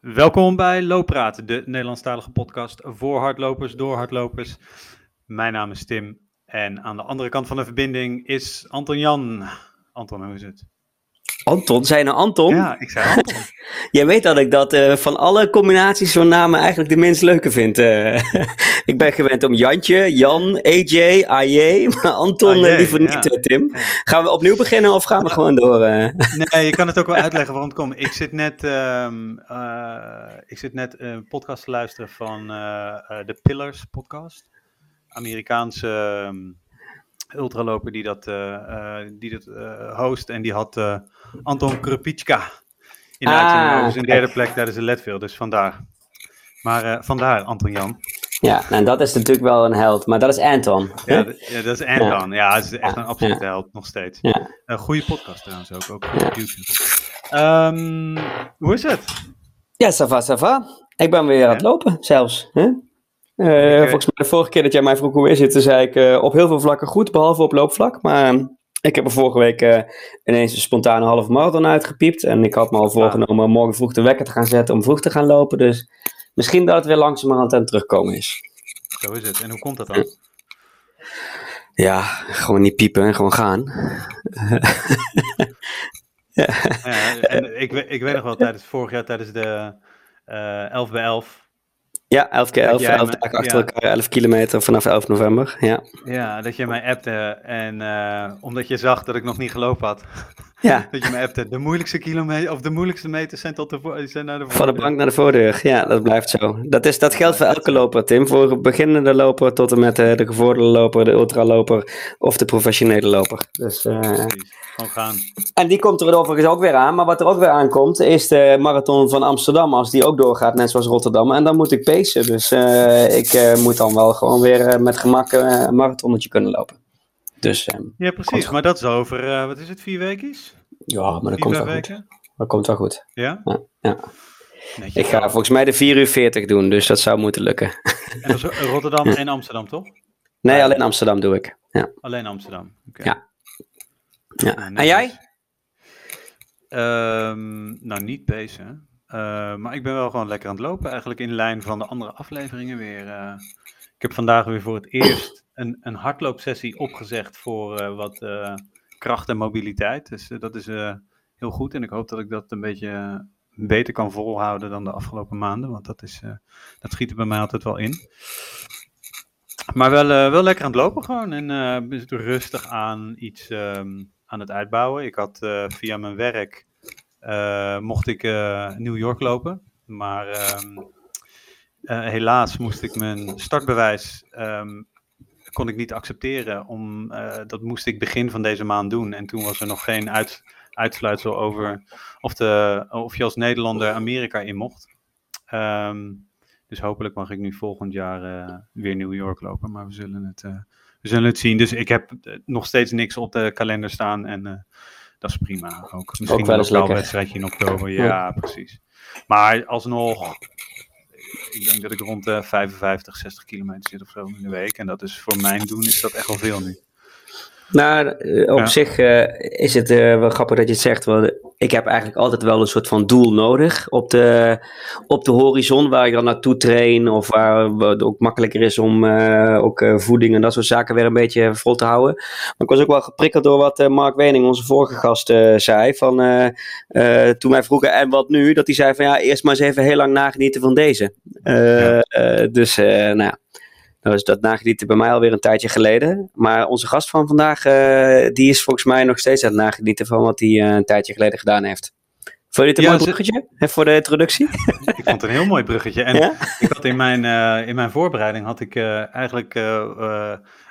Welkom bij Looppraat, de Nederlandstalige podcast voor hardlopers, door hardlopers. Mijn naam is Tim en aan de andere kant van de verbinding is Anton Jan. Anton, hoe is het? Anton, zijn nou Anton? Ja, ik zei Anton. Jij weet dat ik dat uh, van alle combinaties van namen eigenlijk de minst leuke vind. Uh, ik ben gewend om Jantje, Jan, AJ, AJ, maar Anton uh, liever niet. Tim. Gaan we opnieuw beginnen of gaan we gewoon door? Nee, je kan het ook wel uitleggen waarom het komt. Ik zit net, um, ik zit net een podcast te luisteren van de Pillars podcast. Amerikaanse um, ultraloper die dat, die dat host en die had Anton Krupitschka in de ah, Dus in derde plek tijdens de Leadville, dus vandaar. Maar uh, vandaar, Anton Jan. Ja, en dat is natuurlijk wel een held, maar dat is Anton. Ja, ja dat is Anton. Ja, dat is echt een absolute held, nog steeds. Ja. Een goede podcast trouwens ook, ook op YouTube. Um, hoe is het? Ja, ça va, ça va. Ik ben weer aan het lopen, zelfs. Hè? Uh, volgens mij de vorige keer dat jij mij vroeg hoe is het, toen zei ik uh, op heel veel vlakken goed, behalve op loopvlak. Maar ik heb er vorige week uh, ineens een spontane halve marathon uitgepiept. En ik had me al voorgenomen om morgen vroeg de wekker te gaan zetten om vroeg te gaan lopen. Dus misschien dat het weer langzamerhand aan het terugkomen is. Zo is het. En hoe komt dat dan? Ja, gewoon niet piepen en gewoon gaan. ja. ja. en ik, ik weet nog wel, tijdens vorig jaar tijdens de uh, eh, 11 bij 11 ja, 11 keer 11, 11 dagen achter ja. elkaar, 11 kilometer vanaf 11 november. Ja, ja dat je mij appte en uh, omdat je zag dat ik nog niet gelopen had. Ja. dat je mij appte. De moeilijkste kilometer, of de moeilijkste meters zijn tot de, zijn naar de voordeur. Van de bank naar de voordeur, ja, dat blijft zo. Dat, is, dat geldt voor elke loper, Tim. Voor beginnende loper tot en met uh, de gevorderde loper, de ultraloper of de professionele loper. Dus, uh, Gewoon gaan. En die komt er overigens ook weer aan. Maar wat er ook weer aankomt, is de marathon van Amsterdam. Als die ook doorgaat, net zoals Rotterdam. En dan moet ik pacen. Dus uh, ik uh, moet dan wel gewoon weer met gemak een marathonnetje kunnen lopen. Dus, um, ja, precies. Maar dat is over, wat is het, vier weken? Ja, maar dat komt wel weken? goed. Dat komt wel goed. Ja? Ja. ja. ik ga volgens mij de 4 uur 40 doen, dus dat zou moeten lukken. En dat is Rotterdam en Amsterdam, toch? Nee, alleen Amsterdam doe ik. Ja. Alleen Amsterdam, oké. Ja. ja. Nou, en jij? Um, nou, niet bezig. Uh, maar ik ben wel gewoon lekker aan het lopen, eigenlijk in lijn van de andere afleveringen weer. Uh, ik heb vandaag weer voor het eerst een, een hardloopsessie opgezegd voor uh, wat kracht en mobiliteit. Dus dat is heel goed en ik hoop dat ik dat een beetje beter kan volhouden dan de afgelopen maanden, want dat, is, dat schiet er bij mij altijd wel in. Maar wel, wel lekker aan het lopen gewoon en rustig aan iets um, aan het uitbouwen. Ik had via mijn werk mocht ik New York lopen. Maar uh, helaas moest ik mijn startbewijs um, kon ik niet accepteren. Om, dat moest ik begin van deze maand doen. En toen was er nog geen uit, uitsluitsel over of, de, of je als Nederlander Amerika in mocht. Um, dus hopelijk mag ik nu volgend jaar weer New York lopen. Maar we zullen het, we zullen het zien. Dus ik heb nog steeds niks op de kalender staan. En dat is prima. Ook misschien ook wel een wedstrijdje in oktober. Ja, precies. Maar alsnog, ik denk dat ik rond de 55, 60 kilometer zit of zo in de week. En dat is voor mijn doen is dat echt wel veel nu. Nou, eh, op zich uh, is het uh, wel grappig dat je het zegt. Want ik heb eigenlijk altijd wel een soort van doel nodig op de, op de horizon waar ik dan naartoe train. Of waar het ook makkelijker is om uh, ook voeding en dat soort zaken weer een beetje vol te houden. Maar ik was ook wel geprikkeld door wat Mark Wening, onze vorige gast, zei. Van, toen wij vroegen en wat nu? Dat hij zei van ja, eerst maar eens even heel lang nagenieten van deze. Ja. dus nou ja. Nou is dat nagenieten bij mij alweer een tijdje geleden. Maar onze gast van vandaag, uh, die is volgens mij nog steeds aan het nagenieten van wat hij uh, een tijdje geleden gedaan heeft. Vond je dit een ja, mooi bruggetje voor de introductie? ik vond het een heel mooi bruggetje. En ja? ik had in mijn, uh, in mijn voorbereiding had ik eigenlijk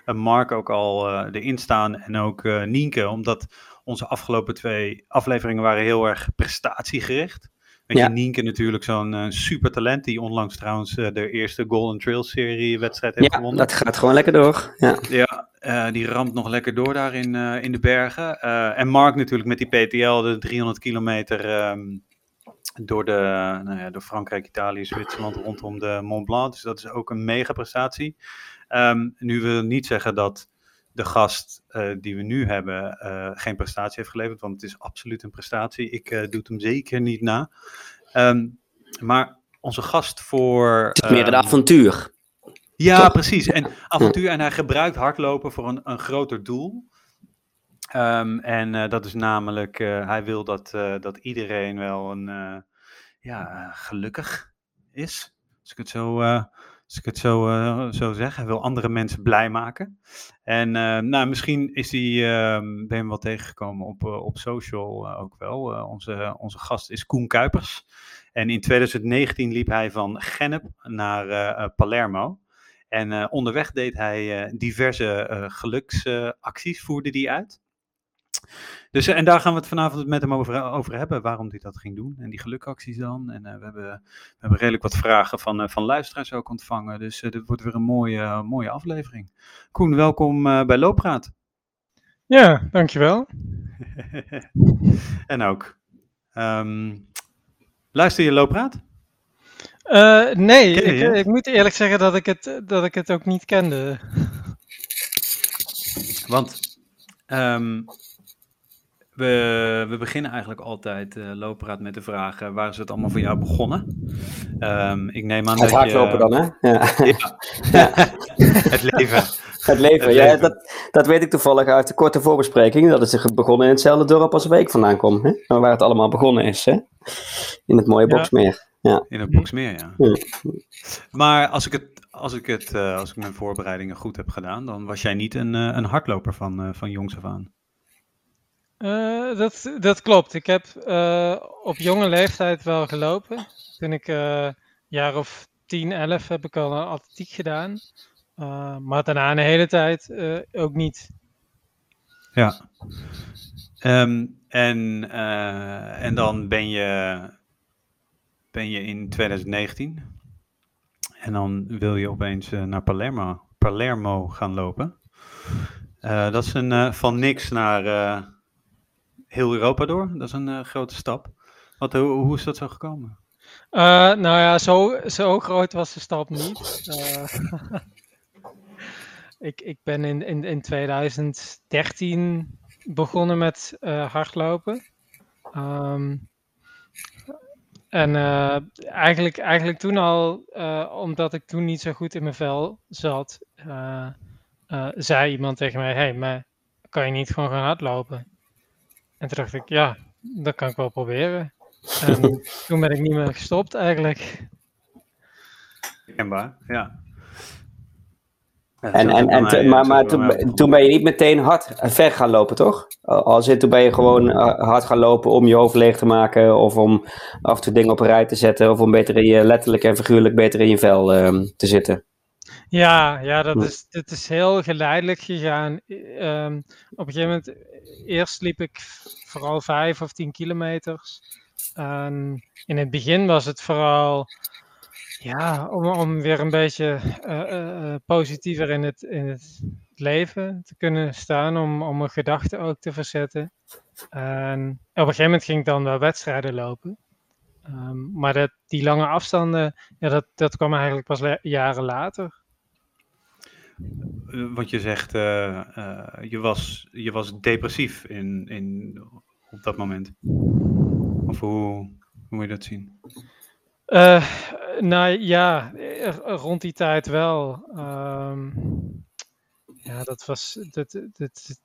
een Mark ook al erin staan en ook Nienke. Omdat onze afgelopen twee afleveringen waren heel erg prestatiegericht. Met ja. je Nienke natuurlijk zo'n uh, super talent die onlangs trouwens uh, de eerste Golden Trail serie wedstrijd heeft ja, gewonnen. dat gaat gewoon lekker door. Ja, ja uh, die ramt nog lekker door daar in, in de bergen. en Mark natuurlijk met die PTL, de 300 kilometer um, door, de, nou ja, door Frankrijk, Italië, Zwitserland rondom de Mont Blanc. Dus dat is ook een mega prestatie. Um, nu wil niet zeggen dat de gast uh, die we nu hebben uh, geen prestatie heeft geleverd, want het is absoluut een prestatie. Ik uh, doe het hem zeker niet na. Um, maar onze gast voor... Het is meer een avontuur. Ja, precies. En avontuur. En hij gebruikt hardlopen voor een, een groter doel. Ehm, en dat is namelijk, hij wil dat, dat iedereen wel een, ja, gelukkig is. Als ik het zo, als ik het zo, zo zeg. Hij wil andere mensen blij maken. En nou, misschien is hij, ehm, ben je wel tegengekomen op, op social ook wel. onze, onze gast is Koen Kuipers. En in 2019 liep hij van Gennep naar Palermo. En onderweg deed hij diverse geluksacties, voerde die uit. Dus, en daar gaan we het vanavond met hem over, over hebben, waarom hij dat ging doen. En die gelukacties dan. En uh, we, hebben, we hebben redelijk wat vragen van, uh, van luisteraars ook ontvangen. Dus dit wordt weer een mooie, mooie aflevering. Koen, welkom bij Looppraat. Ja, dankjewel. en ook. Um, luister je Looppraat? nee, ik, ik, moet eerlijk zeggen dat ik het, dat ik het ook niet kende. Want um, we, we beginnen eigenlijk altijd uh, Loopraad met de vraag: uh, waar is het allemaal voor jou begonnen? Um, ik neem aan het dat hardlopen dan, hè? Ja. ja. het leven. Het leven, het ja, leven. Dat, dat weet ik toevallig uit de korte voorbespreking. Dat het begonnen in hetzelfde dorp als Week vandaan komt. Hè? Waar het allemaal begonnen is, hè? In het mooie. Boksmeer. Ja. In het Boksmeer, ja. ja. Maar als ik, het, als, ik het, uh, als ik mijn voorbereidingen goed heb gedaan, dan was jij niet een, een hardloper van, van jongs af aan. Uh, dat, dat klopt. Ik heb uh, op jonge leeftijd wel gelopen. Toen ik uh, jaar of 10, 11 heb ik al een atletiek gedaan. maar daarna een hele tijd ook niet. Ja. Um, en, en dan ben je, ben je in 2019. En dan wil je opeens naar Palermo, Palermo gaan lopen. dat is een, van niks naar heel Europa door. Dat is een uh, grote stap. Wat, hoe, is dat zo gekomen? Uh, nou ja, zo, zo groot was de stap niet. Uh, ik, ik ben in, in, in 2013 begonnen met hardlopen. Um, en eigenlijk, eigenlijk toen al, omdat ik toen niet zo goed in mijn vel zat, zei iemand tegen mij: Hey, maar kan je niet gewoon gaan hardlopen? En toen dacht ik, ja, dat kan ik wel proberen. En toen ben ik niet meer gestopt eigenlijk. Kenbaar, ja. en, en, en maar maar toen, toen ben je niet meteen hard ver gaan lopen, toch? Als in, toen ben je gewoon eh, hard gaan lopen om je hoofd leeg te maken, of om af en toe dingen op een rij te zetten, of om beter in je, letterlijk en figuurlijk beter in je vel uh, te zitten. Ja, ja dat, is, dat is heel geleidelijk gegaan. Um, op een gegeven moment, eerst liep ik vooral vijf of tien kilometers. In het begin was het vooral ja, om, om weer een beetje uh, uh, positiever in het, in het leven te kunnen staan, om, om mijn gedachten ook te verzetten. En op een gegeven moment ging ik dan wel wedstrijden lopen. Um, maar dat, die lange afstanden, ja, dat, dat kwam eigenlijk pas jaren later. Eh, want je zegt, uh, uh, je, was, je was depressief in, in, op dat moment. Of hoe, hoe moet je dat zien? Uh, nou ja, rond die tijd wel. Um, ja, dat was. Dat, dat,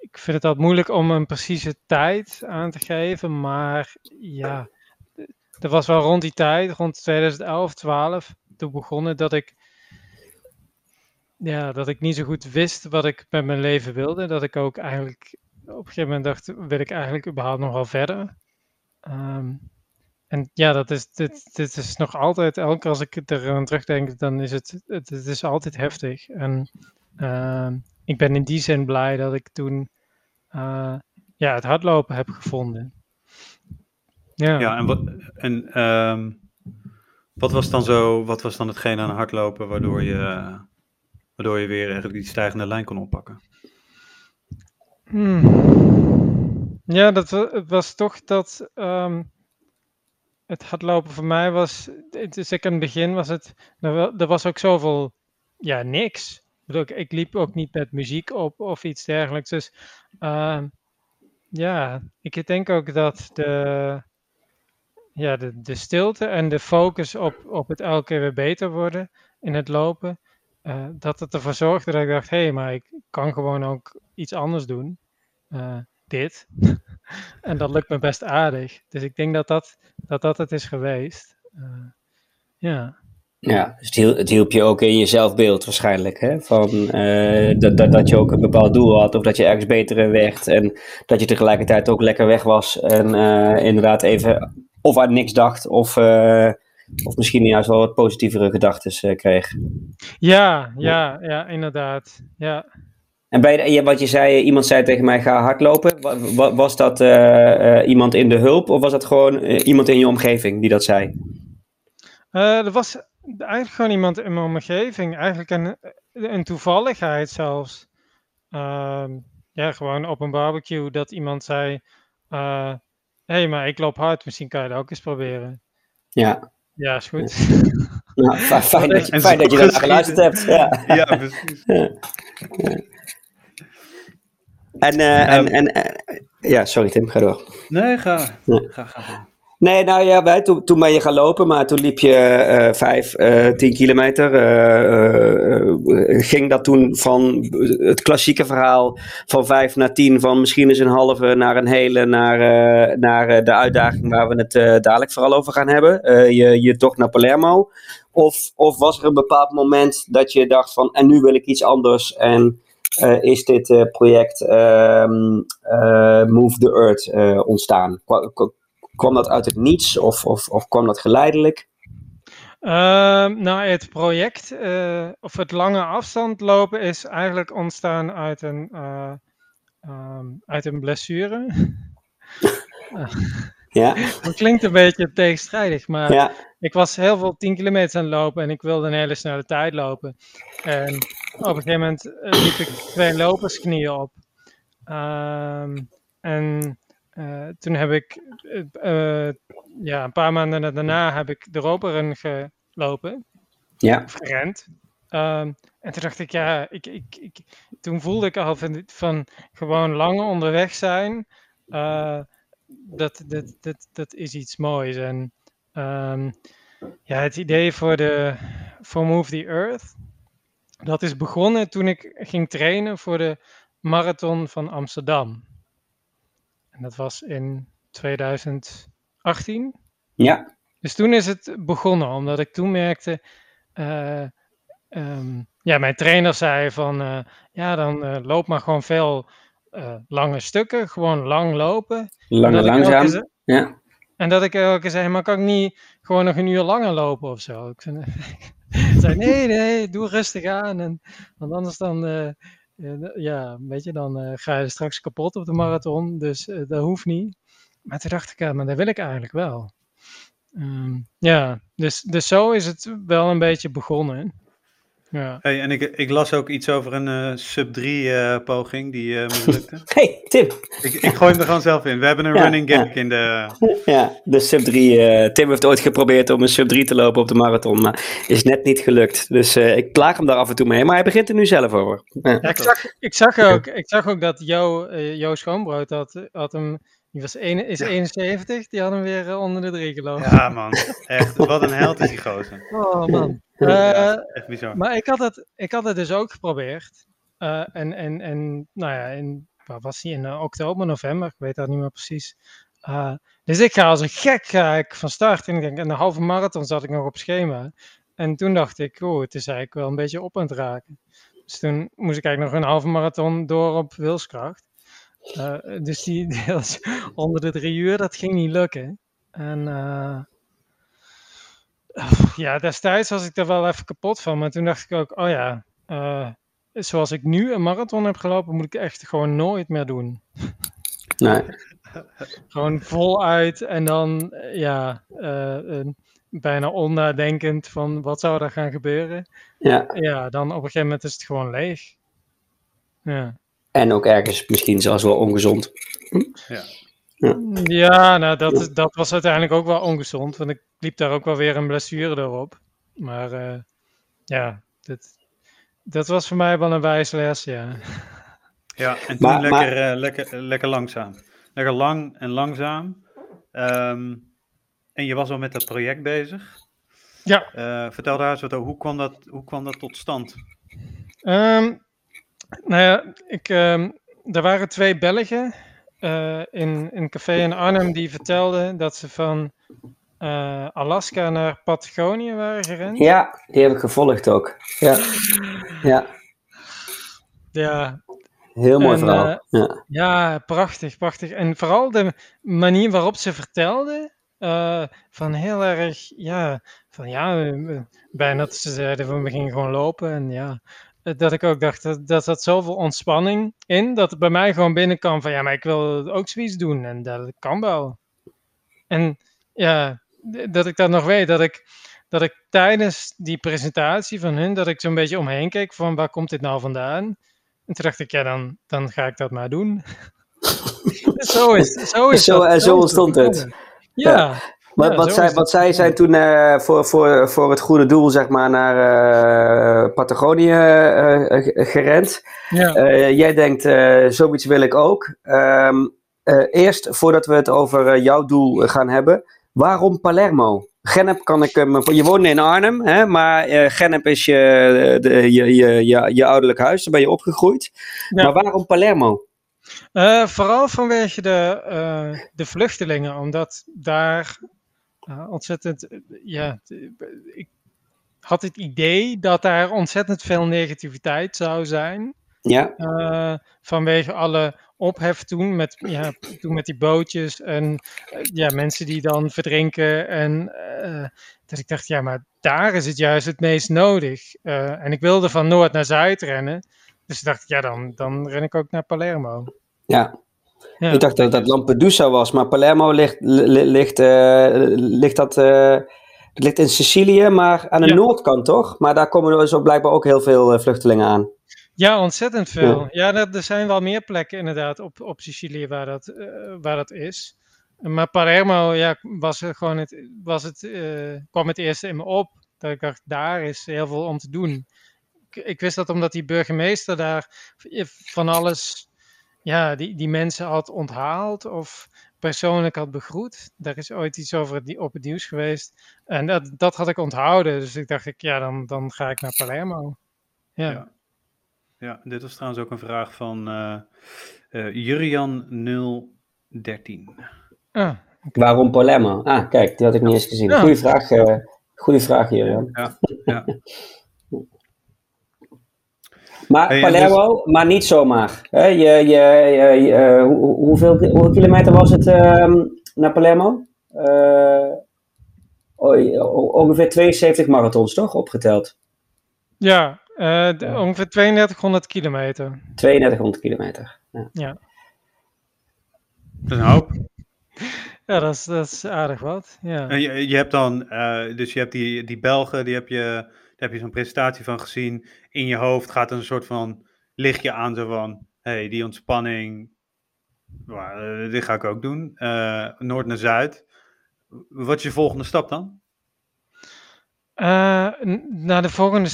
ik vind het altijd moeilijk om een precieze tijd aan te geven, maar ja, dat was wel rond die tijd, rond 2011, 12, toen begonnen dat ik ja, dat ik niet zo goed wist wat ik met mijn leven wilde. Dat ik ook eigenlijk op een gegeven moment dacht, wil ik eigenlijk überhaupt nog wel verder? Um, en ja, dat is, dit, dit is nog altijd, elke keer als ik er aan terugdenk, dan is het, het, is altijd heftig. En uh, ik ben in die zin blij dat ik toen uh, ja, het hardlopen heb gevonden. Ja, ja en, wat, en um, wat was dan zo, wat was dan hetgeen aan hardlopen waardoor je Waardoor je weer eigenlijk die stijgende lijn kon oppakken. Hmm. Ja, dat was toch dat. Um, het hardlopen voor mij was. Ik in het begin was het. Er was ook zoveel. Ja, niks. Ik, ik liep ook niet met muziek op of iets dergelijks. Dus. Uh, ja, ik denk ook dat de. ja, de, de stilte en de focus op, op het elke keer weer beter worden in het lopen, uh, dat het ervoor zorgde dat ik dacht, hé, hey, maar ik kan gewoon ook iets anders doen. Uh, dit. en dat lukt me best aardig. Dus ik denk dat dat, dat, dat het is geweest. Uh, ja. Ja, dus het hielp, je ook in je zelfbeeld waarschijnlijk. Hè? Van, dat, dat, dat je ook een bepaald doel had of dat je ergens beter werd. En dat je tegelijkertijd ook lekker weg was en inderdaad even of aan niks dacht of, of misschien juist wel wat positievere gedachten kreeg. Ja, ja, ja, inderdaad. Ja. En bij wat je zei, iemand zei tegen mij: ga hardlopen. Was dat iemand in de hulp of was dat gewoon iemand in je omgeving die dat zei? er was eigenlijk gewoon iemand in mijn omgeving. Eigenlijk een, een toevalligheid zelfs. Uh, ja, gewoon op een barbecue dat iemand zei: Hé, hey, maar ik loop hard, misschien kan je dat ook eens proberen. Ja. Ja, is goed. Nou, fijn, dat je, fijn dat je dat geluisterd hebt. Ja, ja precies. Ja. En, uh, um, en, en ja, sorry Tim, ga door. Nee, ga, ga, ga. Nee, nou ja, wij, toen, toen ben je gaan lopen, maar toen liep je uh, vijf, uh, tien kilometer. Uh, ging dat toen van het klassieke verhaal van vijf naar tien, van misschien eens een halve naar een hele, naar, naar de uitdaging waar we het dadelijk vooral over gaan hebben. je, je tocht naar Palermo. Of, of was er een bepaald moment dat je dacht van, en nu wil ik iets anders en... is dit project ehm, Move the Earth ontstaan? Kwam dat uit het niets of, of, of kwam dat geleidelijk? Uh, nou, het project, uh, of het lange afstand lopen, is eigenlijk ontstaan uit een, uh, um, uit een blessure. ja. Dat klinkt een beetje tegenstrijdig, maar ja. ik was heel veel 10 kilometer aan het lopen en ik wilde een hele snelle tijd lopen. En op een gegeven moment liep ik twee lopersknieën op. Um, en uh, toen heb ik, uh, ja, een paar maanden daarna heb ik de Roperun gelopen. Ja. Gerend. Um, en toen dacht ik, ja, ik, ik, ik, toen voelde ik al van, van gewoon lang onderweg zijn. Uh, dat, dat, dat, dat is iets moois. En um, ja, het idee voor, de, voor Move the Earth, dat is begonnen toen ik ging trainen voor de marathon van Amsterdam. En dat was in 2018. Ja. Dus toen is het begonnen, omdat ik toen merkte. Uh, um, ja, mijn trainer zei van. Uh, ja, dan uh, loop maar gewoon veel lange stukken. Gewoon lang lopen. Lang en langzaam. Ja. En dat ik elke keer zei: maar kan ik niet gewoon nog een uur langer lopen of zo? Ik zei: nee, nee, doe rustig aan. En, want anders dan ja, weet je, dan uh, ga je straks kapot op de marathon. Dus uh, dat hoeft niet. Maar toen dacht ik, ja, maar dat wil ik eigenlijk wel. Um, ja, dus, dus zo is het wel een beetje begonnen. Ja. Hey, en ik, ik las ook iets over een uh, sub 3 uh, poging die uh, mislukte. hey, Tim. Ik, ik gooi hem er gewoon zelf in. We hebben een ja, running gag ja. in de... Ja, de sub 3. Tim heeft ooit geprobeerd om een sub 3 te lopen op de marathon, maar is net niet gelukt. Dus ik plaag hem daar af en toe mee, maar hij begint er nu zelf over. Ja. ik, zag, ik, zag ook, ik zag ook dat Jo, jo Schoonbrood had, had hem... Die was een, is 71, die had hem weer onder de drie gelopen. Ja man, echt. Wat een held is die gozer. Oh man. Uh, echt bizar. Maar ik had, het, ik had het dus ook geprobeerd. Uh, en, en, en nou ja, in, waar was hij? In oktober, november, ik weet dat niet meer precies. dus ik ga als een gek ga ik van start. En ik denk, een halve marathon zat ik nog op schema. En toen dacht ik, oh, het is eigenlijk wel een beetje op aan het raken. Dus toen moest ik eigenlijk nog een halve marathon door op wilskracht. Dus die deels onder de drie uur, dat ging niet lukken. En ja, destijds was ik er wel even kapot van. Maar toen dacht ik ook, oh ja, uh, zoals ik nu een marathon heb gelopen, moet ik echt gewoon nooit meer doen. Nee. gewoon voluit en dan, ja, bijna onnadenkend van wat zou er gaan gebeuren. Ja. Ja, dan op een gegeven moment is het gewoon leeg. Ja. En ook ergens misschien zelfs wel ongezond. Ja. Ja, ja nou, dat, dat was uiteindelijk ook wel ongezond. Want ik liep daar ook wel weer een blessure erop. Maar uh, ja, dat, dat was voor mij wel een wijze les, ja. Ja, en toen maar, lekker, maar... Uh, lekker, lekker langzaam. Lekker lang en langzaam. Um, en je was al met dat project bezig. Ja. Uh, vertel daar eens wat over. Hoe kwam dat, hoe kwam dat tot stand? Um, nou ja, ik, um, er waren twee Belgen uh, in, in een café in Arnhem die vertelden dat ze van uh, Alaska naar Patagonië waren gerend. Ja, die heb ik gevolgd ook. Ja. Ja. Ja. Heel mooi en, verhaal. Uh, ja. ja, prachtig, prachtig. En vooral de manier waarop ze vertelde, uh, van heel erg, ja, van ja, bijna dat ze zeiden van we gingen gewoon lopen en ja, dat ik ook dacht, dat, dat zat zoveel ontspanning in, dat het bij mij gewoon binnenkwam van ja, maar ik wil ook zoiets doen en dat kan wel. En ja, dat ik dat nog weet, dat ik, dat ik tijdens die presentatie van hun, dat ik zo'n beetje omheen keek van waar komt dit nou vandaan? En toen dacht ik, ja, dan, dan ga ik dat maar doen. zo is, zo is zo, dat. Zo ontstond het. Ja. ja. Wat, wat, zij, wat zij zijn toen uh, voor, voor, voor het goede doel, zeg maar, naar uh, Patagonië uh, gerend. Ja. jij denkt, zoiets wil ik ook. Um, eerst, voordat we het over jouw doel gaan hebben, waarom Palermo? Gennep kan ik. Je woont in Arnhem, hè, maar uh, Gennep is je, de, je, je, je, je ouderlijk huis, daar ben je opgegroeid. Ja. Maar waarom Palermo? Uh, vooral vanwege de, uh, de vluchtelingen, omdat daar ontzettend. ja, ik had het idee dat daar ontzettend veel negativiteit zou zijn. Ja. vanwege alle ophef toen met, ja, toen met die bootjes en ja, mensen die dan verdrinken. En uh, dat ik dacht, ja, maar daar is het juist het meest nodig. Uh, en ik wilde van Noord naar Zuid rennen. Dus dacht ik, ja, dan, dan ren ik ook naar Palermo. Ja. Ja. Ik dacht dat dat Lampedusa was, maar Palermo ligt, ligt, uh, ligt dat... Het ligt in Sicilië, maar aan de ja. noordkant toch? Maar daar komen er dus ook blijkbaar ook heel veel vluchtelingen aan. Ja, ontzettend veel. Ja, er, er, zijn wel meer plekken inderdaad op, op Sicilië waar dat, waar dat is. Maar Palermo ja, was gewoon het, was het, kwam het eerste in me op. Dat ik dacht, daar is heel veel om te doen. Ik, ik, wist dat omdat die burgemeester daar van alles, ja, die, die mensen had onthaald of persoonlijk had begroet. Daar is ooit iets over het, op het nieuws geweest. En dat, dat had ik onthouden. Dus ik dacht, ik, ja, dan, dan ga ik naar Palermo. ja. ja. Ja, dit was trouwens ook een vraag van uh, uh, Jurian013. Ah, Waarom Palermo? Ah, kijk, die had ik niet eens gezien. Ja. Goeie vraag, uh, goeie vraag Jurian. Ja, ja. maar hey, Palermo, dus... maar niet zomaar. Hè? Je, je, je, hoe, hoeveel, hoeveel, kilometer was het ehm, naar Palermo? Oh, ongeveer 72 marathons, toch? Opgeteld. Ja, uh, de, ongeveer 3200 kilometer. 3200 kilometer. Ja. ja. Dat is een hoop. Ja, dat is, dat is aardig wat. Ja. Je, je hebt dan, uh, dus je hebt die, die Belgen, die heb je, heb je zo'n presentatie van gezien. In je hoofd gaat een soort van lichtje aan, zo van, hey, die ontspanning, uh, dit ga ik ook doen. Noord naar Zuid. Wat is je volgende stap dan? naar de volgende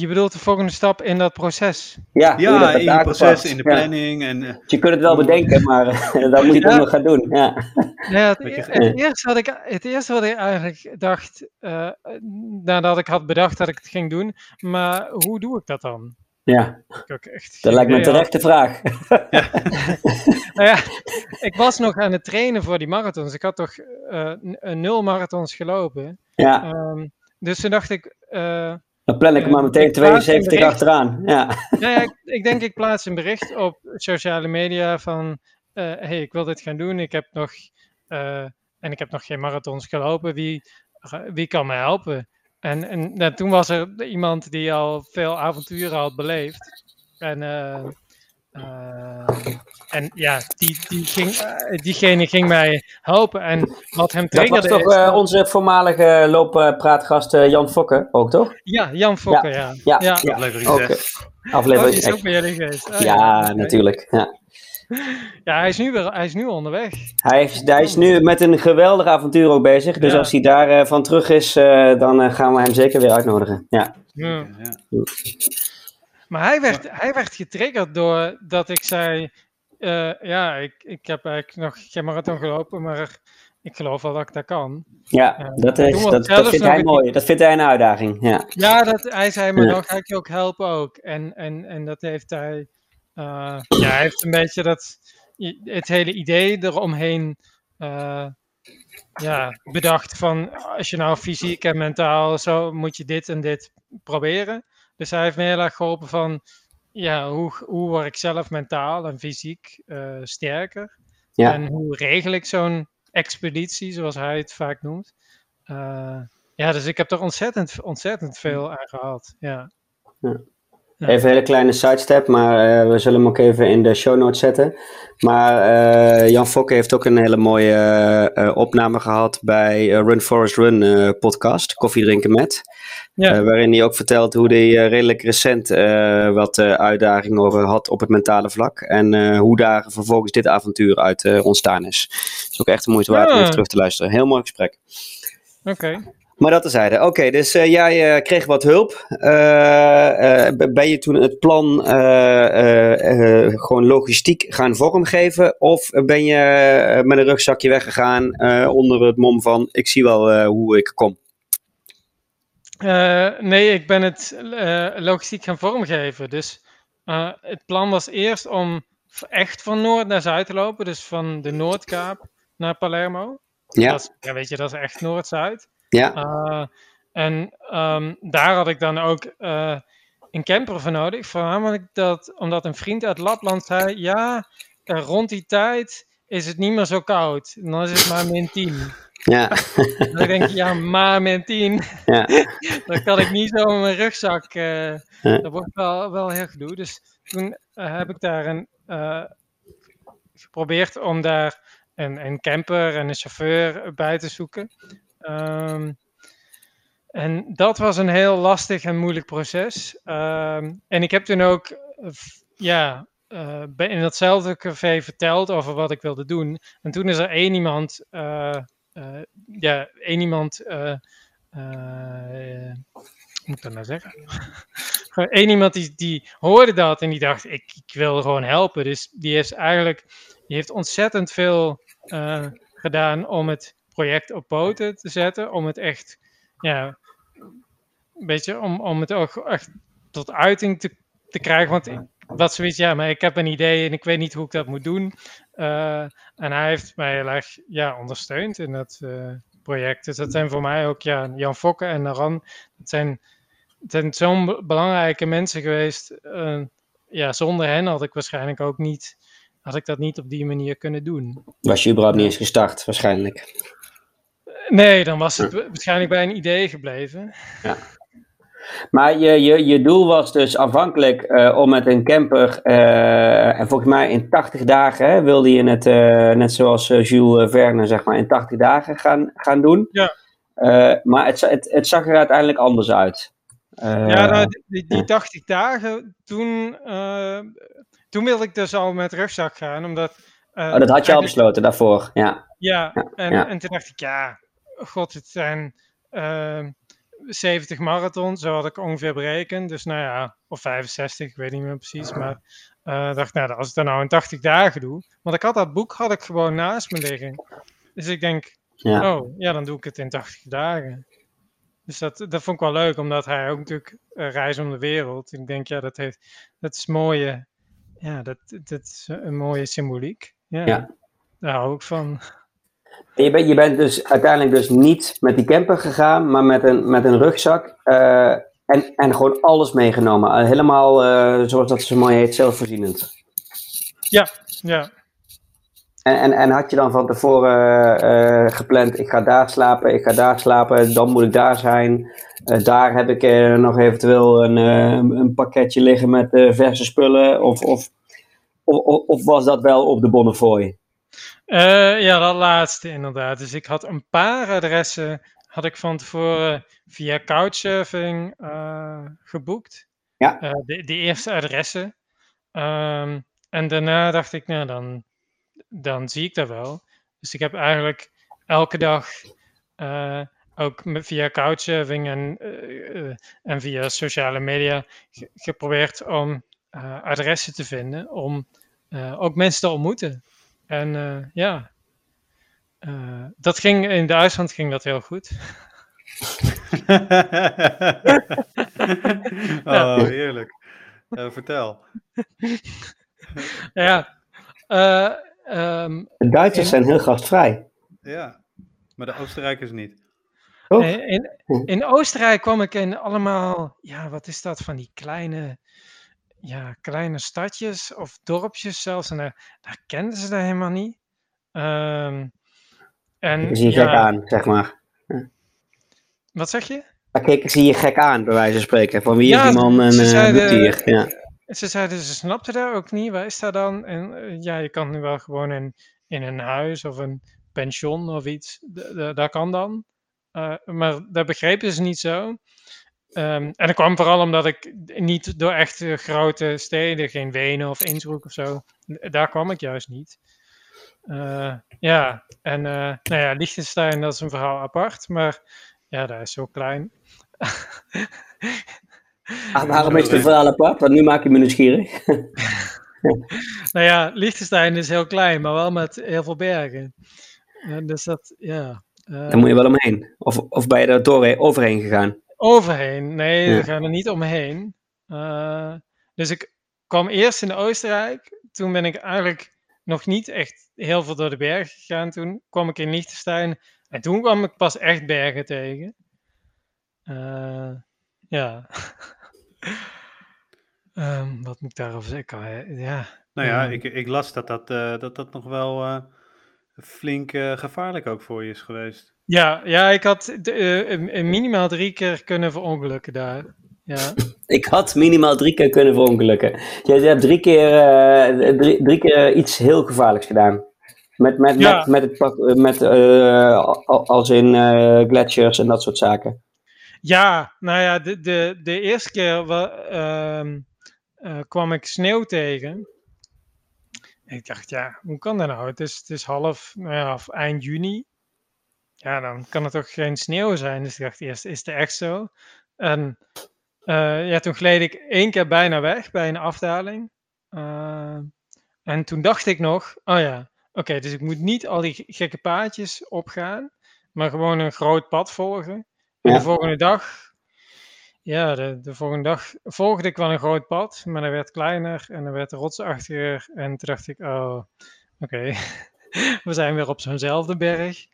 je bedoelt de volgende stap in dat proces? Ja, ja in het proces, in de planning. Ja. En, uh, je kunt het wel bedenken, maar uh, dan moet je het ja. nog gaan doen. Ja. Ja, het, het, eerste wat ik, het eerste wat ik eigenlijk dacht, uh, nadat ik had bedacht dat ik het ging doen, maar hoe doe ik dat dan? Ja, echt dat lijkt me een terechte vraag. Ja. nou ja, ik was nog aan het trainen voor die marathons. Ik had toch nul marathons gelopen. Ja. Um, dus toen dacht ik, dan plan ik maar meteen 72 achteraan. Ja. Ja, ja ik, ik, denk ik plaats een bericht op sociale media van uh, hey, ik wil dit gaan doen. Ik heb nog uh, en ik heb nog geen marathons gelopen. Wie, wie kan me helpen? En, en nou, toen was er iemand die al veel avonturen had beleefd. En uh, en ja, die, die ging, uh, diegene ging mij helpen. En wat hem triggerde Dat was toch uh, onze voormalige looppraatgast Jan Fokke ook, toch? Ja, Jan Fokke, ja. Ja, ja. ja. aflevering 6. Okay. Aflevering oh, is ook bij jullie geweest. Oh, ja, natuurlijk. Ja. Ja, hij is, nu weer, hij is nu onderweg. Hij is, hij is nu met een geweldig avontuur ook bezig. Dus ja. als hij daar uh, van terug is, uh, dan uh, gaan we hem zeker weer uitnodigen. Ja. ja. Maar hij werd, hij werd getriggerd door dat ik zei: uh, Ja, ik, ik heb eigenlijk nog geen marathon gelopen, maar ik geloof wel dat ik dat kan. Ja, dat, is, dat, dat vindt hij mooi. Dat vindt hij een uitdaging. Ja, ja dat, hij zei, maar dan ga ik je ook helpen ook. En, en, en dat heeft hij. ja, hij heeft een beetje dat. Het hele idee eromheen. ja, bedacht van als je nou fysiek en mentaal zo moet je dit en dit proberen. Dus hij heeft me heel erg geholpen van ja, hoe, hoe word ik zelf mentaal en fysiek uh, sterker? Ja. En hoe regel ik zo'n expeditie, zoals hij het vaak noemt? Uh, ja, dus ik heb er ontzettend, ontzettend veel aan gehad. Ja. ja. Even een hele kleine sidestep, maar uh, we zullen hem ook even in de show notes zetten. Maar uh, Jan Fokke heeft ook een hele mooie uh, opname gehad bij Run Forest Run podcast, Koffie Drinken Met. Ja. waarin hij ook vertelt hoe hij redelijk recent wat uitdagingen had op het mentale vlak. En hoe daar vervolgens dit avontuur uit ontstaan is. Het is ook echt een moeite waard om even terug te luisteren. Heel mooi gesprek. Oké. Maar dat terzijde. Oké, dus uh, jij uh, kreeg wat hulp. Uh, ben je toen het plan gewoon logistiek gaan vormgeven? Of ben je met een rugzakje weggegaan onder het mom van ik zie wel hoe ik kom? nee, ik ben het logistiek gaan vormgeven. Dus het plan was eerst om echt van noord naar zuid te lopen. Dus van de Noordkaap naar Palermo. Ja. Dat is, ja, weet je, dat is echt noord-zuid. Ja. Uh, en um, daar had ik dan ook uh, een camper voor nodig. Voornamelijk dat, omdat een vriend uit Lapland zei: Ja, uh, rond die tijd is het niet meer zo koud. dan is het maar min 10. Ja. dan denk ik, ja, maar min 10. Ja. dan kan ik niet zo in mijn rugzak. Ja. Dat wordt wel, wel heel gedoe. Dus toen heb ik daar een, geprobeerd om daar een, een camper en een chauffeur bij te zoeken. Um, en dat was een heel lastig en moeilijk proces. Um, en ik heb toen ook ja, uh, in datzelfde café verteld over wat ik wilde doen. En toen is er één iemand, uh, ja, één iemand, hoe moet ik dat nou zeggen? Eén iemand die, die hoorde dat en die dacht, ik, ik wil gewoon helpen. Dus die heeft eigenlijk, die heeft ontzettend veel gedaan om het project op poten te zetten. Om het echt, ja, een beetje, om, om het ook echt tot uiting te, te krijgen. Want wat zoiets, ja, maar ik heb een idee en ik weet niet hoe ik dat moet doen. Uh, en hij heeft mij heel erg ja, ondersteund in dat uh, project. Dus dat zijn voor mij ook ja, Jan Fokke en Naran. Dat zijn, zijn zo'n belangrijke mensen geweest. Uh, ja, zonder hen had ik waarschijnlijk ook niet, had ik dat niet op die manier kunnen doen. Was je überhaupt niet eens gestart, waarschijnlijk? Nee, dan was het waarschijnlijk bij een idee gebleven. Ja. Maar je, je, je doel was dus afhankelijk uh, om met een camper, uh, en volgens mij in 80 dagen hè, wilde je het, uh, net zoals Jules Verne, zeg maar, in 80 dagen gaan, gaan doen. Ja. maar het, het, het zag er uiteindelijk anders uit. ja, nou, die, die 80 dagen, toen, toen wilde ik dus al met rugzak gaan, omdat... oh, dat had je al besloten daarvoor, ja. Ja, en, ja. en toen dacht ik, ja, god, het zijn 70 ehm, marathon, zo had ik ongeveer berekend. Dus nou ja, of 65, ik weet niet meer precies. Maar uh, dacht, nou, als ik dat nou in 80 dagen doe. Want ik had dat boek had ik gewoon naast me liggen. Dus ik denk, ja. oh, ja, dan doe ik het in 80 dagen. Dus dat, dat vond ik wel leuk, omdat hij ook natuurlijk uh, reist om de wereld. Ik denk, ja, dat, heeft, dat is mooie, ja, dat, dat is een mooie symboliek. Ja, ja. Daar hou ik van. Je bent, je bent dus uiteindelijk dus niet met die camper gegaan, maar met een, met een rugzak. Uh, en, en gewoon alles meegenomen. Uh, helemaal, uh, zoals dat zo mooi heet, zelfvoorzienend. Ja, ja. En, en, en had je dan van tevoren gepland, ik ga daar slapen, ik ga daar slapen, dan moet ik daar zijn. daar heb ik nog eventueel een, een pakketje liggen met verse spullen. Of, of, of, of was dat wel op de Bonnefoy? Uh, ja, dat laatste inderdaad. Dus ik had een paar adressen had ik van tevoren via Couchsurfing uh, geboekt. Ja. Uh, de, de, eerste adressen. Um, en daarna dacht ik, nou dan, dan zie ik dat wel. Dus ik heb eigenlijk elke dag ook via Couchsurfing en, en via sociale media geprobeerd om adressen te vinden om ook mensen te ontmoeten. En uh, ja. dat ging, in Duitsland ging dat heel goed. oh, heerlijk. vertel. ja. Um, de Duitsers zijn heel gastvrij. Ja, maar de Oostenrijkers niet. Oh. In, in Oostenrijk kwam ik in allemaal, ja, wat is dat, van die kleine, ja, kleine stadjes of dorpjes zelfs. En daar, daar kenden ze dat helemaal niet. Um, en, zie je ja, gek aan, zeg maar. Wat zeg je? Daar keken ze je gek aan, bij wijze van spreken. Van wie is die man en uh, zeiden, Ja. Ze zeiden, ze snapten dat ook niet. Waar is dat dan? En ja, je kan nu wel gewoon in, in een huis of een pension of iets. Dat kan dan. Uh, maar dat begrepen ze niet zo. Um, en dat kwam vooral omdat ik niet door echt grote steden, geen Wenen of Innsbruck of zo, daar kwam ik juist niet. Uh, ja, en uh, nou ja, Liechtenstein, dat is een verhaal apart, maar ja, dat is zo klein. ah, waarom is het verhaal apart? Want nu maak je me nieuwsgierig. nou ja, Liechtenstein is heel klein, maar wel met heel veel bergen. dus dat, ja. Daar moet je wel omheen. Of, of ben je er doorheen, overheen gegaan? Overheen, nee, ja. we gaan er niet omheen. Uh, dus ik kwam eerst in Oostenrijk. Toen ben ik eigenlijk nog niet echt heel veel door de bergen gegaan. Toen kwam ik in Liechtenstein. En toen kwam ik pas echt bergen tegen. Uh, ja. um, wat moet ik daarover zeggen? Ja. Nou ja, ik, ik las dat dat, uh, dat, dat nog wel uh, flink gevaarlijk ook voor je is geweest. Ja, ja ik had minimaal drie keer kunnen verongelukken daar. Ja. Ik had minimaal drie keer kunnen verongelukken. Je hebt drie keer, uh, drie, drie, keer iets heel gevaarlijks gedaan. Met, met, met, met, het, met uh, als in gletsjers en dat soort zaken. Ja, nou ja, de, de, de eerste keer uh, kwam ik sneeuw tegen. ik dacht, ja, hoe kan dat nou? Het is, het is half, nou ja, eind juni. Ja, dan kan het toch geen sneeuw zijn? Dus ik dacht eerst, is het echt zo? En uh, ja, toen gleed ik één keer bijna weg bij een afdaling. Uh, en toen dacht ik nog, oh ja, oké, okay, dus ik moet niet al die gekke paadjes opgaan, maar gewoon een groot pad volgen. En de volgende dag, ja, de, de, volgende dag volgde ik wel een groot pad, maar dat werd kleiner en dan werd rotsachtiger. En toen dacht ik, oh, oké, okay. we zijn weer op zo'nzelfde berg.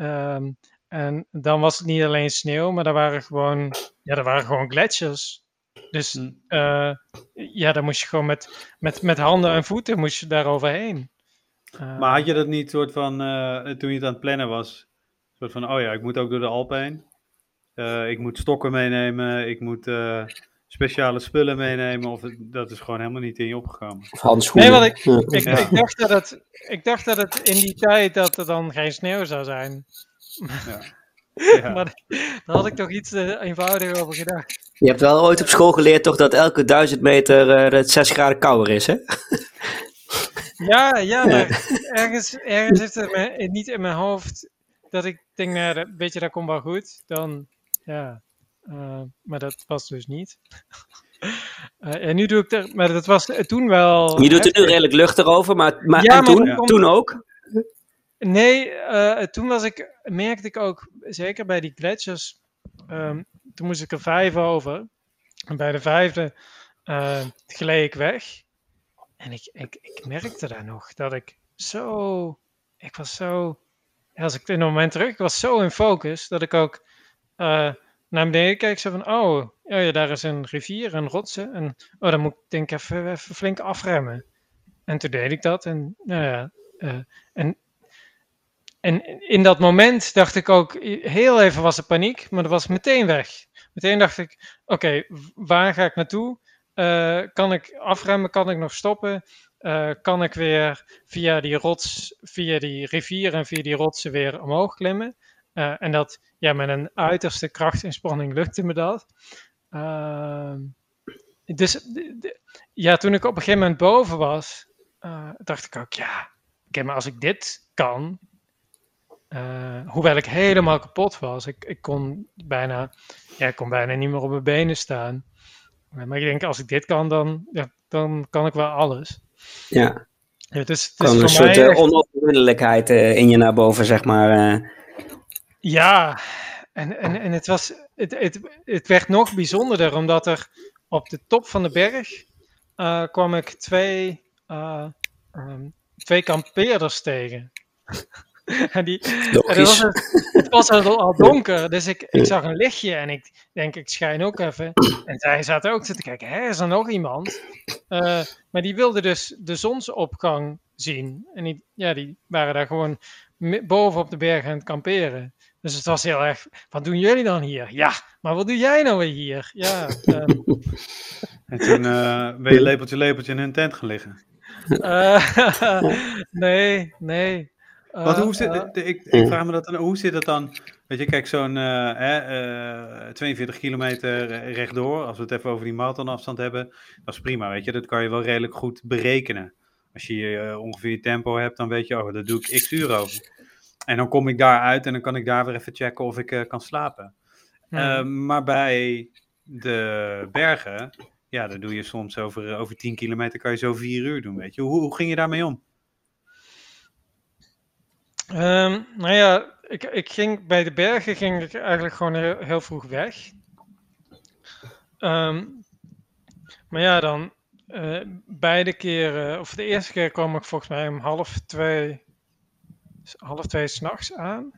Um, en dan was het niet alleen sneeuw, maar er waren gewoon, ja, er waren gewoon gletsjers. Dus uh, ja, dan moest je gewoon met, met, met handen en voeten moest je daar overheen. Uh, maar had je dat niet soort van, uh, toen je het aan het plannen was, soort van, oh ja, ik moet ook door de Alpen heen. ik moet stokken meenemen, ik moet speciale spullen meenemen, of dat is gewoon helemaal niet in je opgekomen. Of handschoenen. Nee, want ik, ik, ja. ik, dacht dat het, ik dacht dat het in die tijd dat er dan geen sneeuw zou zijn. Ja. Ja. maar daar had ik toch iets uh, eenvoudiger over gedacht. Je hebt wel ooit op school geleerd toch dat elke duizend meter uh, 6 graden kouder is, hè? ja, ja, maar ergens, ergens zit het niet in mijn hoofd dat ik denk, nou, weet je, dat komt wel goed. Dan, ja, uh, maar dat was dus niet. Uh, en nu doe ik er, maar dat was toen wel. Je doet er nu redelijk luchtig over, maar, maar, ja, en maar toen, toen ook? Nee, uh, toen was ik, merkte ik ook, zeker bij die gletsjers, um, toen moest ik er vijf over. En bij de vijfde gleed ik weg. En ik, ik, ik merkte daar nog dat ik zo, ik was zo, als ik in een moment terug, ik was zo in focus dat ik ook uh, naar beneden keek, zo van, oh, oh, ja, daar is een rivier, een rotsen. En oh, dan moet ik denk ik even, flink afremmen. En toen deed ik dat. En, nou ja, uh, en en in dat moment dacht ik ook, heel even was er paniek, maar dat was meteen weg. Meteen dacht ik, oké, waar ga ik naartoe? Uh, kan ik afremmen? Kan ik nog stoppen? Uh, kan ik weer via die rots, via die rivier en via die rotsen weer omhoog klimmen? Uh, en dat, ja, met een uiterste krachtsinspanning lukte me dat. Ehm, dus ja, toen ik op een gegeven moment boven was, dacht ik ook, ja, oké, maar als ik dit kan, uh, hoewel ik helemaal kapot was. Ik, ik, kon bijna, ja, ik kon bijna niet meer op mijn benen staan. Maar ik denk, als ik dit kan, dan, ja, dan kan ik wel alles. Ja. Ja, het is, het Kwam een soort eh, echt- onoverwinnelijkheid eh, in je naar boven, zeg maar. Ja, en, en, en het, was, het, het, het werd nog bijzonderder, omdat er op de top van de berg eh, kwam ik twee, eh, ehm, twee kampeerders tegen. en die, en het was, logisch. het, het was al, al donker, dus ik, ik zag een lichtje en ik denk, ik schijn ook even. En zij zaten ook te kijken, hè, is er nog iemand? Eh, maar die wilden dus de zonsopgang zien. En die, ja, die waren daar gewoon boven op de berg aan het kamperen. Dus het was heel erg, wat doen jullie dan hier? Ja, maar wat doe jij nou weer hier? Ja, ehm, En toen eh, ben je lepeltje lepeltje in hun tent gaan liggen. eh, nee, nee. Wat, hoe zit, eh, de- ik, ik vraag me dat dan, hoe zit dat dan? Weet je, kijk, zo'n eh, hè, eh, 42 kilometer rechtdoor, als we het even over die marathonafstand hebben, dat is prima, weet je, dat kan je wel redelijk goed berekenen. Als je ongeveer je tempo hebt, dan weet je, oh, daar doe ik x uur over. En dan kom ik daar uit en dan kan ik daar weer even checken of ik eh, kan slapen. hmm. Eh, maar bij de bergen, ja, dat doe je soms over, eh, over 10 kilometer, kan je zo vier uur doen, weet je. Hoe, hoe ging je daarmee om? Ehm, nou ja, ik, ik ging bij de bergen ging ik eigenlijk gewoon heel, heel vroeg weg. Ehm, maar ja, dan eh, beide keren, of de eerste keer kwam ik volgens mij om half twee, half twee s'nachts aan.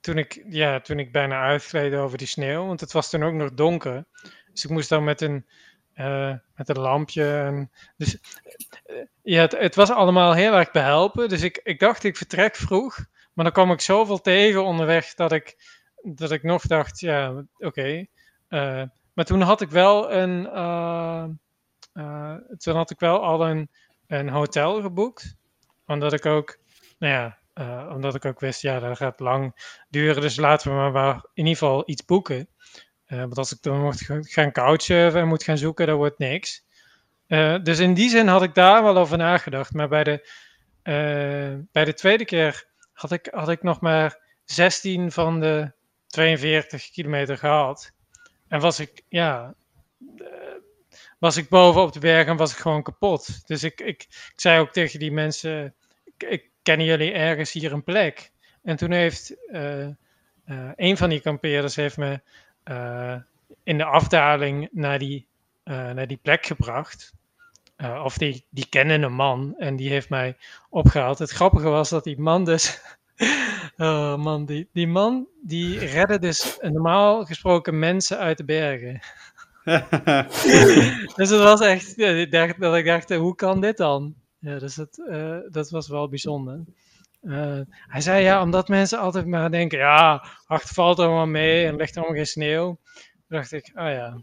Toen ik, ja, toen ik bijna uitgleed over die sneeuw, want het was toen ook nog donker. Dus ik moest dan met een, eh, met een lampje. En, dus eh, ja, het, was allemaal heel erg behelpen. Dus ik, ik dacht, ik vertrek vroeg. Maar dan kwam ik zoveel tegen onderweg dat ik, dat ik nog dacht, ja, oké. eh, maar toen had ik wel een, toen had ik wel al een, een hotel geboekt. Omdat ik ook, nou ja, eh, omdat ik ook wist, ja, dat gaat lang duren. Dus laten we maar, in ieder geval iets boeken. Eh, want als ik dan moet gaan- couchsurfen en moet gaan zoeken, dan wordt niks. Eh, dus in die zin had ik daar wel over nagedacht. Maar bij de, bij de tweede keer had ik, had ik nog maar 16 van de 42 kilometer gehad. En was ik, ja, was ik boven op de berg en was ik gewoon kapot. Dus ik, ik, ik zei ook tegen die mensen, ik, ik kennen jullie ergens hier een plek? En toen heeft eh, eh, een van die kampeerders heeft me eh, in de afdaling naar die, naar die plek gebracht. Of die, die kende een man en die heeft mij opgehaald. Het grappige was dat die man dus. oh man, die, die man die redde dus normaal gesproken mensen uit de bergen. Dus het was echt. Dat ik dacht, hoe kan dit dan? Ja, dus het, eh, dat was wel bijzonder. Eh, hij zei ja, omdat mensen altijd maar denken: ja, ach, het valt allemaal mee en ligt allemaal geen sneeuw. Toen dacht ik: oh ja.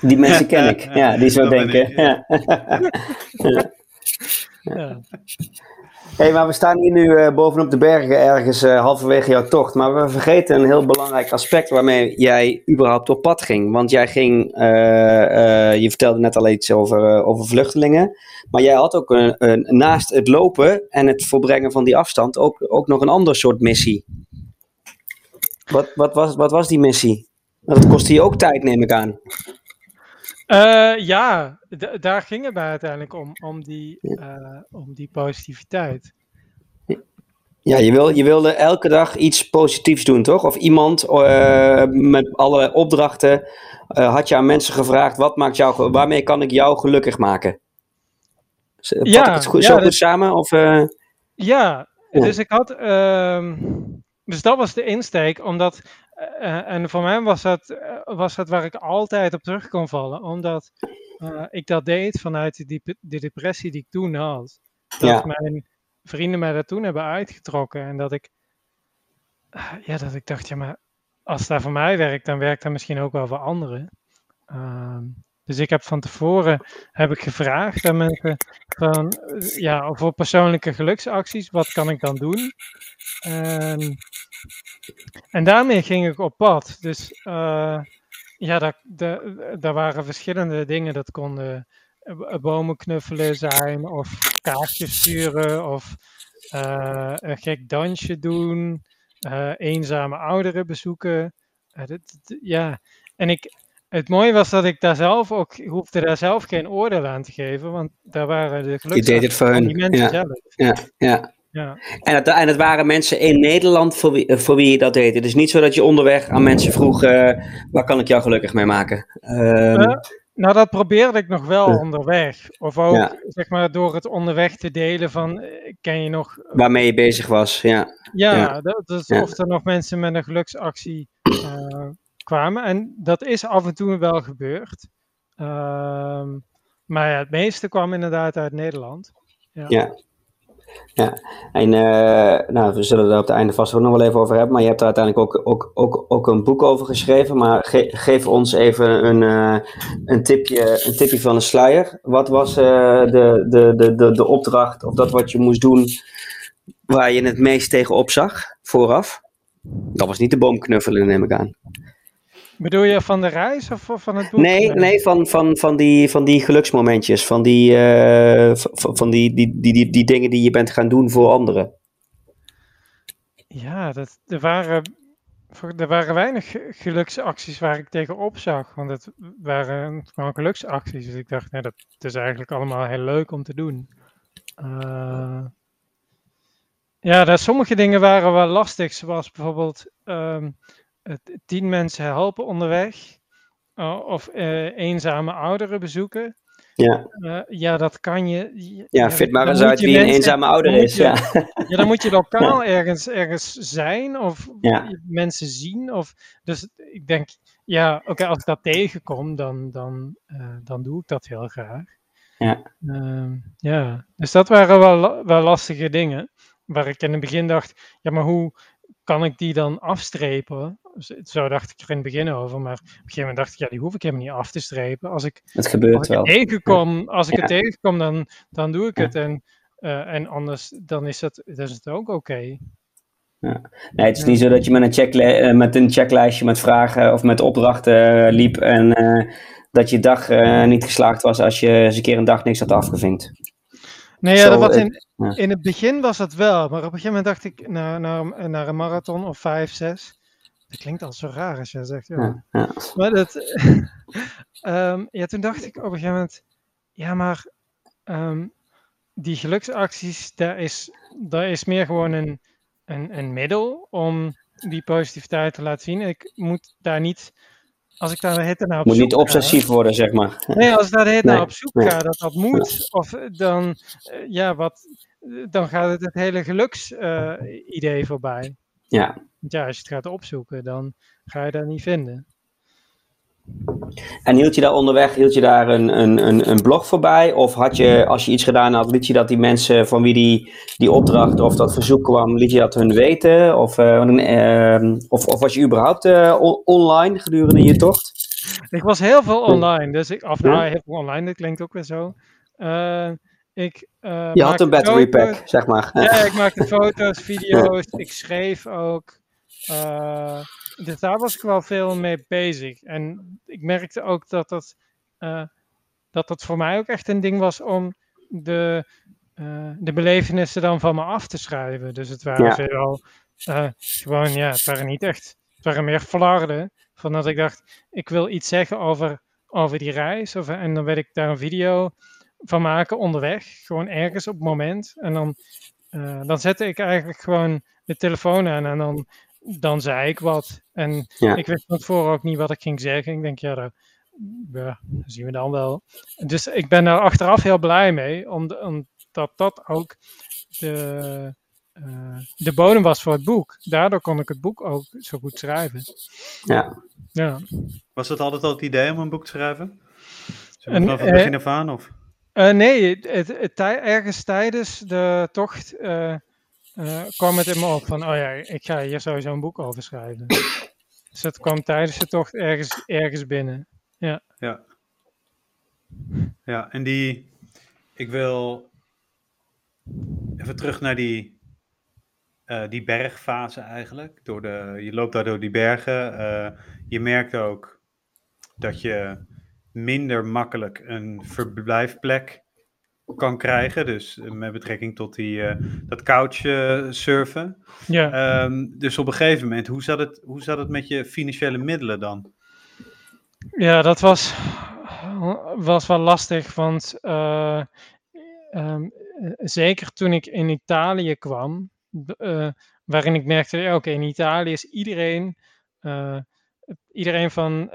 Die mensen ken ik, ja, die zo Dat denken. ik, ja. Ja. ja. Hey, maar we staan hier nu eh, bovenop de bergen ergens eh, halverwege jouw tocht. Maar we vergeten een heel belangrijk aspect waarmee jij überhaupt op pad ging. Want jij ging, eh, je vertelde net al iets over, over vluchtelingen. Maar jij had ook een, naast het lopen en het volbrengen van die afstand ook, ook nog een ander soort missie. Wat, wat, was, wat was die missie? Dat kostte je ook tijd, neem ik aan. Eh, ja, daar ging het mij uiteindelijk om, om die, eh, om die positiviteit. Ja, je, wil, je wilde elke dag iets positiefs doen, toch? Of iemand eh, met alle opdrachten had je aan mensen gevraagd: wat maakt jou, waarmee kan ik jou gelukkig maken? Vat Ja, ik het goed, ja, zo goed samen? Of, Ja, Ja. dus ik had. ehm, dus dat was de insteek, omdat. Eh, en voor mij was dat, eh, was dat waar ik altijd op terug kon vallen, omdat eh, ik dat deed vanuit de, depressie die ik toen had. Dat Ja. mijn vrienden mij daar toen hebben uitgetrokken en dat ik. eh, ja, dat ik dacht, ja, maar als dat voor mij werkt, dan werkt dat misschien ook wel voor anderen. Ehm, dus ik heb van tevoren heb ik gevraagd aan mensen van, ja, voor persoonlijke geluksacties, wat kan ik dan doen? En, en daarmee ging ik op pad. Dus eh, ja, daar, daar, waren verschillende dingen. Dat konden eh, bomen knuffelen zijn, of kaartjes sturen, of eh, een gek dansje doen, eenzame ouderen bezoeken. Ja, en ik, het mooie was dat ik daar zelf ook, hoefde daar zelf geen oordeel aan te geven, want daar waren de gelukkig van die mensen ja. zelf. Ja, ja. Ja. En, het, en het waren mensen in Nederland voor wie, voor wie je dat deed. Het is niet zo dat je onderweg aan mensen vroeg, uh, waar kan ik jou gelukkig mee maken? Um, uh, nou, dat probeerde ik nog wel onderweg. Of ook, ja. zeg maar, door het onderweg te delen van, eh, ken je nog... Waarmee je bezig was, ja. Ja, ja. Dat, dat, of er nog mensen met een geluksactie uh, kwamen. En dat is af en toe wel gebeurd. Uh, maar ja, het meeste kwam inderdaad uit Nederland. Ja. ja. Ja, en uh, nou, we zullen er op het einde vast ook nog wel even over hebben. Maar je hebt er uiteindelijk ook, ook, ook, ook een boek over geschreven. Maar ge geef ons even een, uh, een, tipje, een tipje van de sluier. Wat was uh, de, de, de, de, de opdracht of dat wat je moest doen waar je het meest tegen opzag vooraf? Dat was niet de boom knuffelen, neem ik aan. Bedoel je van de reis of van het boek? Nee, nee van, van, van, die, van die geluksmomentjes. Van, die, uh, van, van die, die, die, die, die dingen die je bent gaan doen voor anderen. Ja, dat, er, waren, er waren weinig geluksacties waar ik tegen opzag. Want het waren gewoon geluksacties. Dus ik dacht, nee, dat is eigenlijk allemaal heel leuk om te doen. Uh, ja, dat sommige dingen waren wel lastig. Zoals bijvoorbeeld... Um, tien mensen helpen onderweg. Uh, of uh, eenzame ouderen bezoeken. Ja. Uh, ja, dat kan je. Ja, ja vind maar eens uit wie een eenzame ouder is. Je, ja. ja, dan moet je lokaal ergens, ergens zijn of ja. mensen zien. Of, dus ik denk, ja, oké, okay, als ik dat tegenkom, dan, dan, dan doe ik dat heel graag. Ja. Ehm, ja, dus dat waren wel, wel lastige dingen. Waar ik in het begin dacht, ja, maar hoe kan ik die dan afstrepen? Zo dacht ik er in het begin over, maar op een gegeven moment dacht ik, ja, die hoef ik helemaal niet af te strepen. Als ik, het gebeurt als ik wel. Tegenkom, als ik ja. het tegenkom, dan, dan doe ik ja. het. En, uh, en anders, dan is het, dan is het ook oké. Okay. Ja. Nee, het is niet zo dat je met een, checkli met een checklijstje met vragen of met opdrachten uh, liep en uh, dat je dag niet geslaagd was als je eens een keer een dag niks had afgevinkt. Nee, ja, dat was in, in het begin was dat wel, maar op een gegeven moment dacht ik naar, naar, naar een marathon of vijf, zes. Dat klinkt al zo raar als je zegt, ja. ja, ja. Maar dat, um, ja, toen dacht ik op een gegeven moment, ja, maar um, die geluksacties, daar is, daar is meer gewoon een, een, een middel om die positiviteit te laten zien. Ik moet daar niet, als ik daar de naar op moet zoek niet obsessief ga, worden, zeg maar. Nee, als ik daar de Nee, naar op zoek nee. ga, dat dat moet, of dan, uh, ja, wat, dan gaat het het hele geluksidee uh, voorbij. Ja, Want ja, als je het gaat opzoeken, dan ga je dat niet vinden. En hield je daar onderweg, hield je daar een, een, een, een blog voorbij? Of had je, als je iets gedaan had, liet je dat die mensen van wie die, die opdracht of dat verzoek kwam, liet je dat hun weten? Of, uh, uh, of, of was je überhaupt uh, online gedurende je tocht? Ik was heel veel online, dus ik, of nou, heel veel online, dat klinkt ook weer zo. Ik, uh, je had een battery pack, zeg maar. Ja, ik maakte foto's, video's, ik schreef ook. Uh, dus daar was ik wel veel mee bezig. En ik merkte ook dat dat, uh, dat dat voor mij ook echt een ding was om de, de belevenissen dan van me af te schrijven. Dus het waren Ja. veelal uh, gewoon, ja, het waren niet echt, het waren meer flarden. Van dat ik dacht, ik wil iets zeggen over, over die reis. Of, en dan werd ik daar een video van maken onderweg. Gewoon ergens op het moment. En dan, uh, dan zette ik eigenlijk gewoon de telefoon aan en dan, dan zei ik wat. En Ja. ik wist van tevoren ook niet wat ik ging zeggen. Ik denk, ja, dat, ja, dat zien we dan wel. Dus ik ben daar achteraf heel blij mee, om- omdat dat ook de, eh, de bodem was voor het boek. Daardoor kon ik het boek ook zo goed schrijven. Ja. Ja. Was dat altijd al het idee om een boek te schrijven? Vanaf het eh, begin af aan? Of? Eh, nee, het, het, ergens tijdens de tocht eh, eh, kwam het in me op van, oh ja, ik ga hier sowieso een boek over schrijven. dus dat kwam tijdens de tocht ergens, ergens binnen. Ja. Ja, en die. Ik wil even terug naar die, die bergfase eigenlijk. Door de, je loopt daar door die bergen. je merkt ook dat je minder makkelijk een verblijfplek kan krijgen. Dus eh, met betrekking tot die, eh, dat couchsurfen. Ja. Ehm, dus op een gegeven moment, hoe zat, het, hoe zat het met je financiële middelen dan? Ja, dat was, was wel lastig, want uh, um, zeker toen ik in Italië kwam, uh, waarin ik merkte, oké, in Italië is iedereen, uh, iedereen van,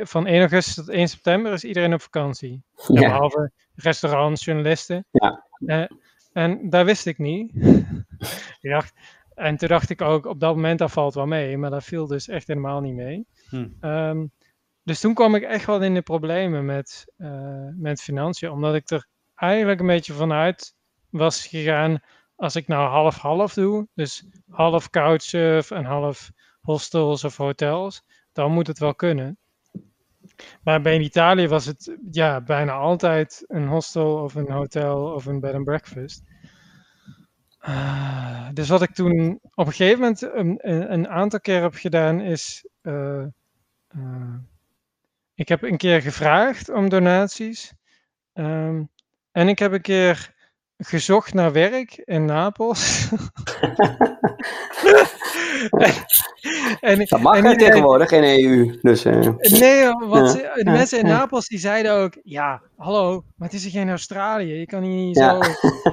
van 1 augustus tot 1 september is iedereen op vakantie. Ja. Behalve restaurants, journalisten. Ja. en daar wist ik niet. dacht, en toen dacht ik ook, op dat moment dat valt wel mee, maar dat viel dus echt helemaal niet mee. Hm. Um, dus toen kwam ik echt wel in de problemen met, uh, met financiën, omdat ik er eigenlijk een beetje vanuit was gegaan, als ik nou half-half doe, dus half couchsurf en half hostels of hotels, dan moet het wel kunnen. Maar bij in Italië was het ja, bijna altijd een hostel of een hotel of een bed and breakfast. Uh, dus wat ik toen op een gegeven moment een, een aantal keer heb gedaan is. Uh, uh, ik heb een keer gevraagd om donaties. Um, en ik heb een keer gezocht naar werk in Napels. en, dat mag en tegenwoordig in EU. Dus, uh, nee, want de mensen in Napels die zeiden ook: Ja, hallo, maar het is geen Australië. Je kan hier niet zo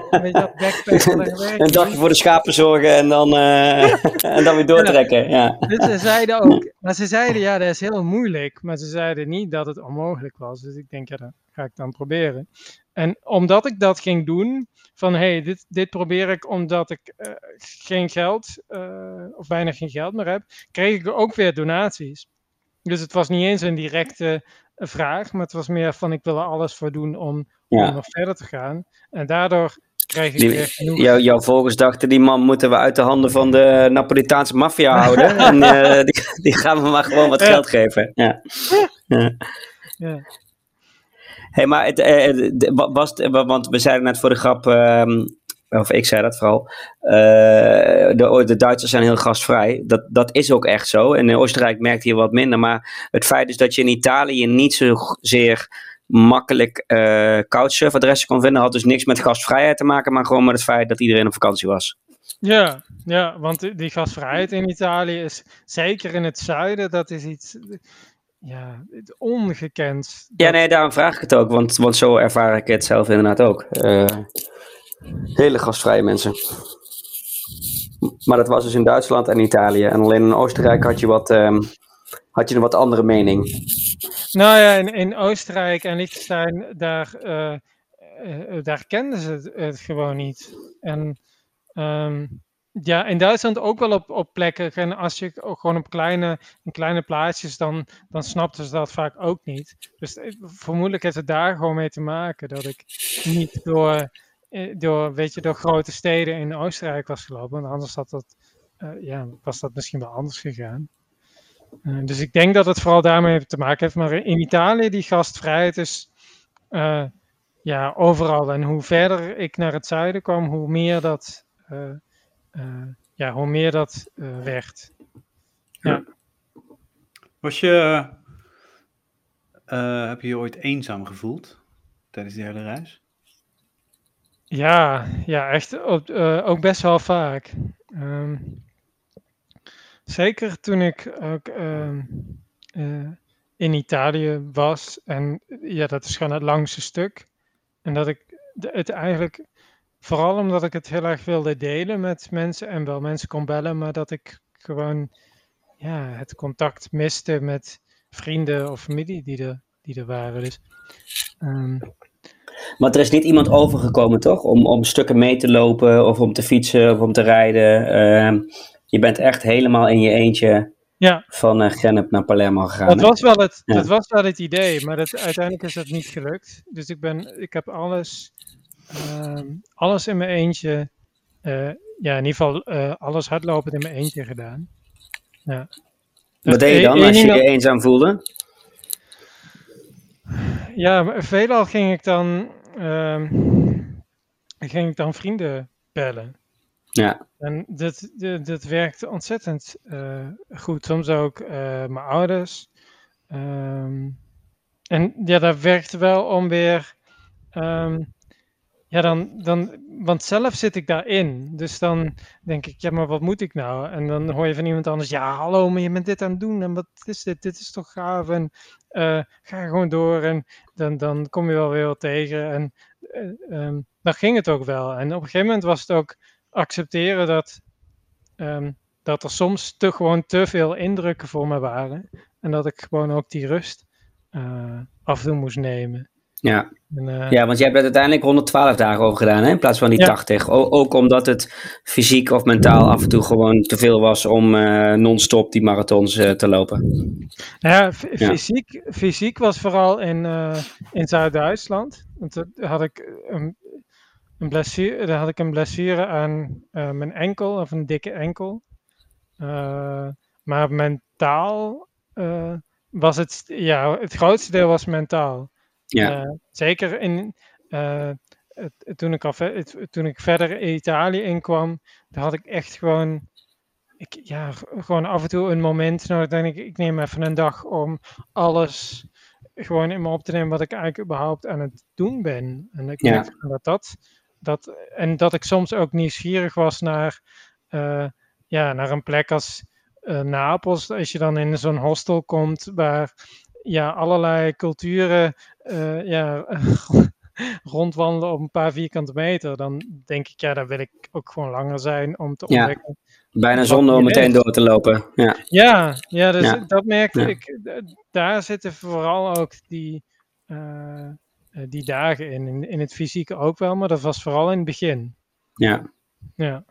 een beetje dat backpacken. Een dagje voor de schapen zorgen en dan, uh, en dan weer doortrekken. Ja. Dus ze zeiden ook, maar ze zeiden: Ja, dat is heel moeilijk. Maar ze zeiden niet dat het onmogelijk was. Dus ik denk: Ja, dat ga ik dan proberen. En omdat ik dat ging doen, van hey, dit, dit probeer ik omdat ik uh, geen geld uh, of bijna geen geld meer heb, kreeg ik ook weer donaties. Dus het was niet eens een directe vraag, maar het was meer van ik wil er alles voor doen om, ja. om nog verder te gaan. En daardoor kreeg ik die, weer genoeg. Jou, jouw volgers dachten, die man moeten we uit de handen van de Napolitaanse maffia houden. en die, die, gaan we maar gewoon wat geld geven. Ja. ja. ja hey, maar het, uh, was, want we zeiden net voor de grap, um, of ik zei dat vooral, de, Duitsers zijn heel gastvrij. Dat, dat is ook echt zo. En in Oostenrijk merkte je wat minder. Maar het feit is dat je in Italië niet zozeer makkelijk uh, couchsurfadressen kon vinden, had dus niks met gastvrijheid te maken, maar gewoon met het feit dat iedereen op vakantie was. Ja, ja, want die gastvrijheid in Italië is zeker in het zuiden, dat is iets ja, ongekend. Ja, nee, daarom vraag ik het ook, want, want zo ervaar ik het zelf inderdaad ook. Uh, hele gastvrije mensen. Maar dat was dus in Duitsland en Italië. En alleen in Oostenrijk had je, wat, um, had je een wat andere mening. Nou ja, in, in Oostenrijk en Liechtenstein, daar, uh, uh, daar kenden ze het, het, gewoon niet. En um, ja, in Duitsland ook wel op, op plekken. En als je gewoon op kleine, in kleine plaatsjes, dan, dan snapten ze dat vaak ook niet. Dus eh, vermoedelijk heeft het daar gewoon mee te maken dat ik niet door, eh, door, weet je, door grote steden in Oostenrijk was gelopen. Want anders had dat, uh, ja, was dat misschien wel anders gegaan. Dus ik denk dat het vooral daarmee te maken heeft. Maar in Italië, die gastvrijheid is ja, overal. En hoe verder ik naar het zuiden kwam, hoe meer dat ja, hoe meer dat uh, werd. Ja. Was je, uh, heb je je ooit eenzaam gevoeld tijdens die hele reis? Ja, ja echt ook, ook best wel vaak. Um, zeker toen ik ook uh, in Italië was. En ja, dat is gewoon het langste stuk. En dat ik het eigenlijk Vooral omdat ik het heel erg wilde delen met mensen en wel mensen kon bellen, maar dat ik gewoon ja, het contact miste met vrienden of familie die er, die er waren. Dus, um... Maar er is niet iemand overgekomen, toch? Om, om stukken mee te lopen of om te fietsen of om te rijden. Uh, je bent echt helemaal in je eentje ja. van uh, Gennep naar Palermo gegaan. Dat was, wel het, ja. dat was wel het idee, maar dat, uiteindelijk is dat niet gelukt. Dus ik, ben, ik heb alles Ehm, alles in mijn eentje. Uh, ja, in ieder geval uh, alles hardlopen in mijn eentje gedaan. Ja. Wat deed je dan als je je eenzaam voelde? Ja, veelal ging ik dan, uh, ging ik dan vrienden bellen. Ja. En dat, dat, dat werkte ontzettend uh, goed. Soms ook mijn ouders. Um, en ja, dat werkte wel om weer um, ja, dan, dan, want zelf zit ik daarin. Dus dan denk ik, ja, maar wat moet ik nou? En dan hoor je van iemand anders, ja, hallo, maar je bent dit aan het doen. En wat is dit? Dit is toch gaaf? En uh, ga gewoon door. En dan, dan kom je wel weer wat tegen. En uh, um, dan ging het ook wel. En op een gegeven moment was het ook accepteren dat, um, dat er soms te, gewoon te veel indrukken voor me waren. En dat ik gewoon ook die rust uh, af en toe moest nemen. Ja. En, uh, ja, want jij hebt er uiteindelijk 112 dagen over gedaan, hè? in plaats van die ja. 80. O ook omdat het fysiek of mentaal af en toe gewoon te veel was om uh, non-stop die marathons uh, te lopen. Nou ja, fysiek, fysiek was vooral in, in Zuid-Duitsland. Want toen had ik een, een blessure, daar had ik een blessure aan mijn enkel, of een dikke enkel. maar mentaal was het, ja, het grootste deel was mentaal. Ja. Uh, zeker in, uh, toen, ik al toen ik verder in Italië inkwam, daar had ik echt gewoon, ik, ja, gewoon af en toe een moment nodig. Denk ik, ik neem even een dag om alles gewoon in me op te nemen wat ik eigenlijk überhaupt aan het doen ben. En ik ja. denk dat dat, dat, en dat ik soms ook nieuwsgierig was naar, uh, ja, naar een plek als Napels. Als je dan in zo'n hostel komt waar ja, allerlei culturen uh, ja, rondwandelen op een paar vierkante meter, dan denk ik, ja, daar wil ik ook gewoon langer zijn om te ontdekken. Ja, bijna zonder om meteen door te lopen. Ja, ja, ja dus ja. dat merkte ja. ik. Daar zitten vooral ook die, uh, die dagen in. in. In het fysieke ook wel, maar dat was vooral in het begin. Ja. Ja.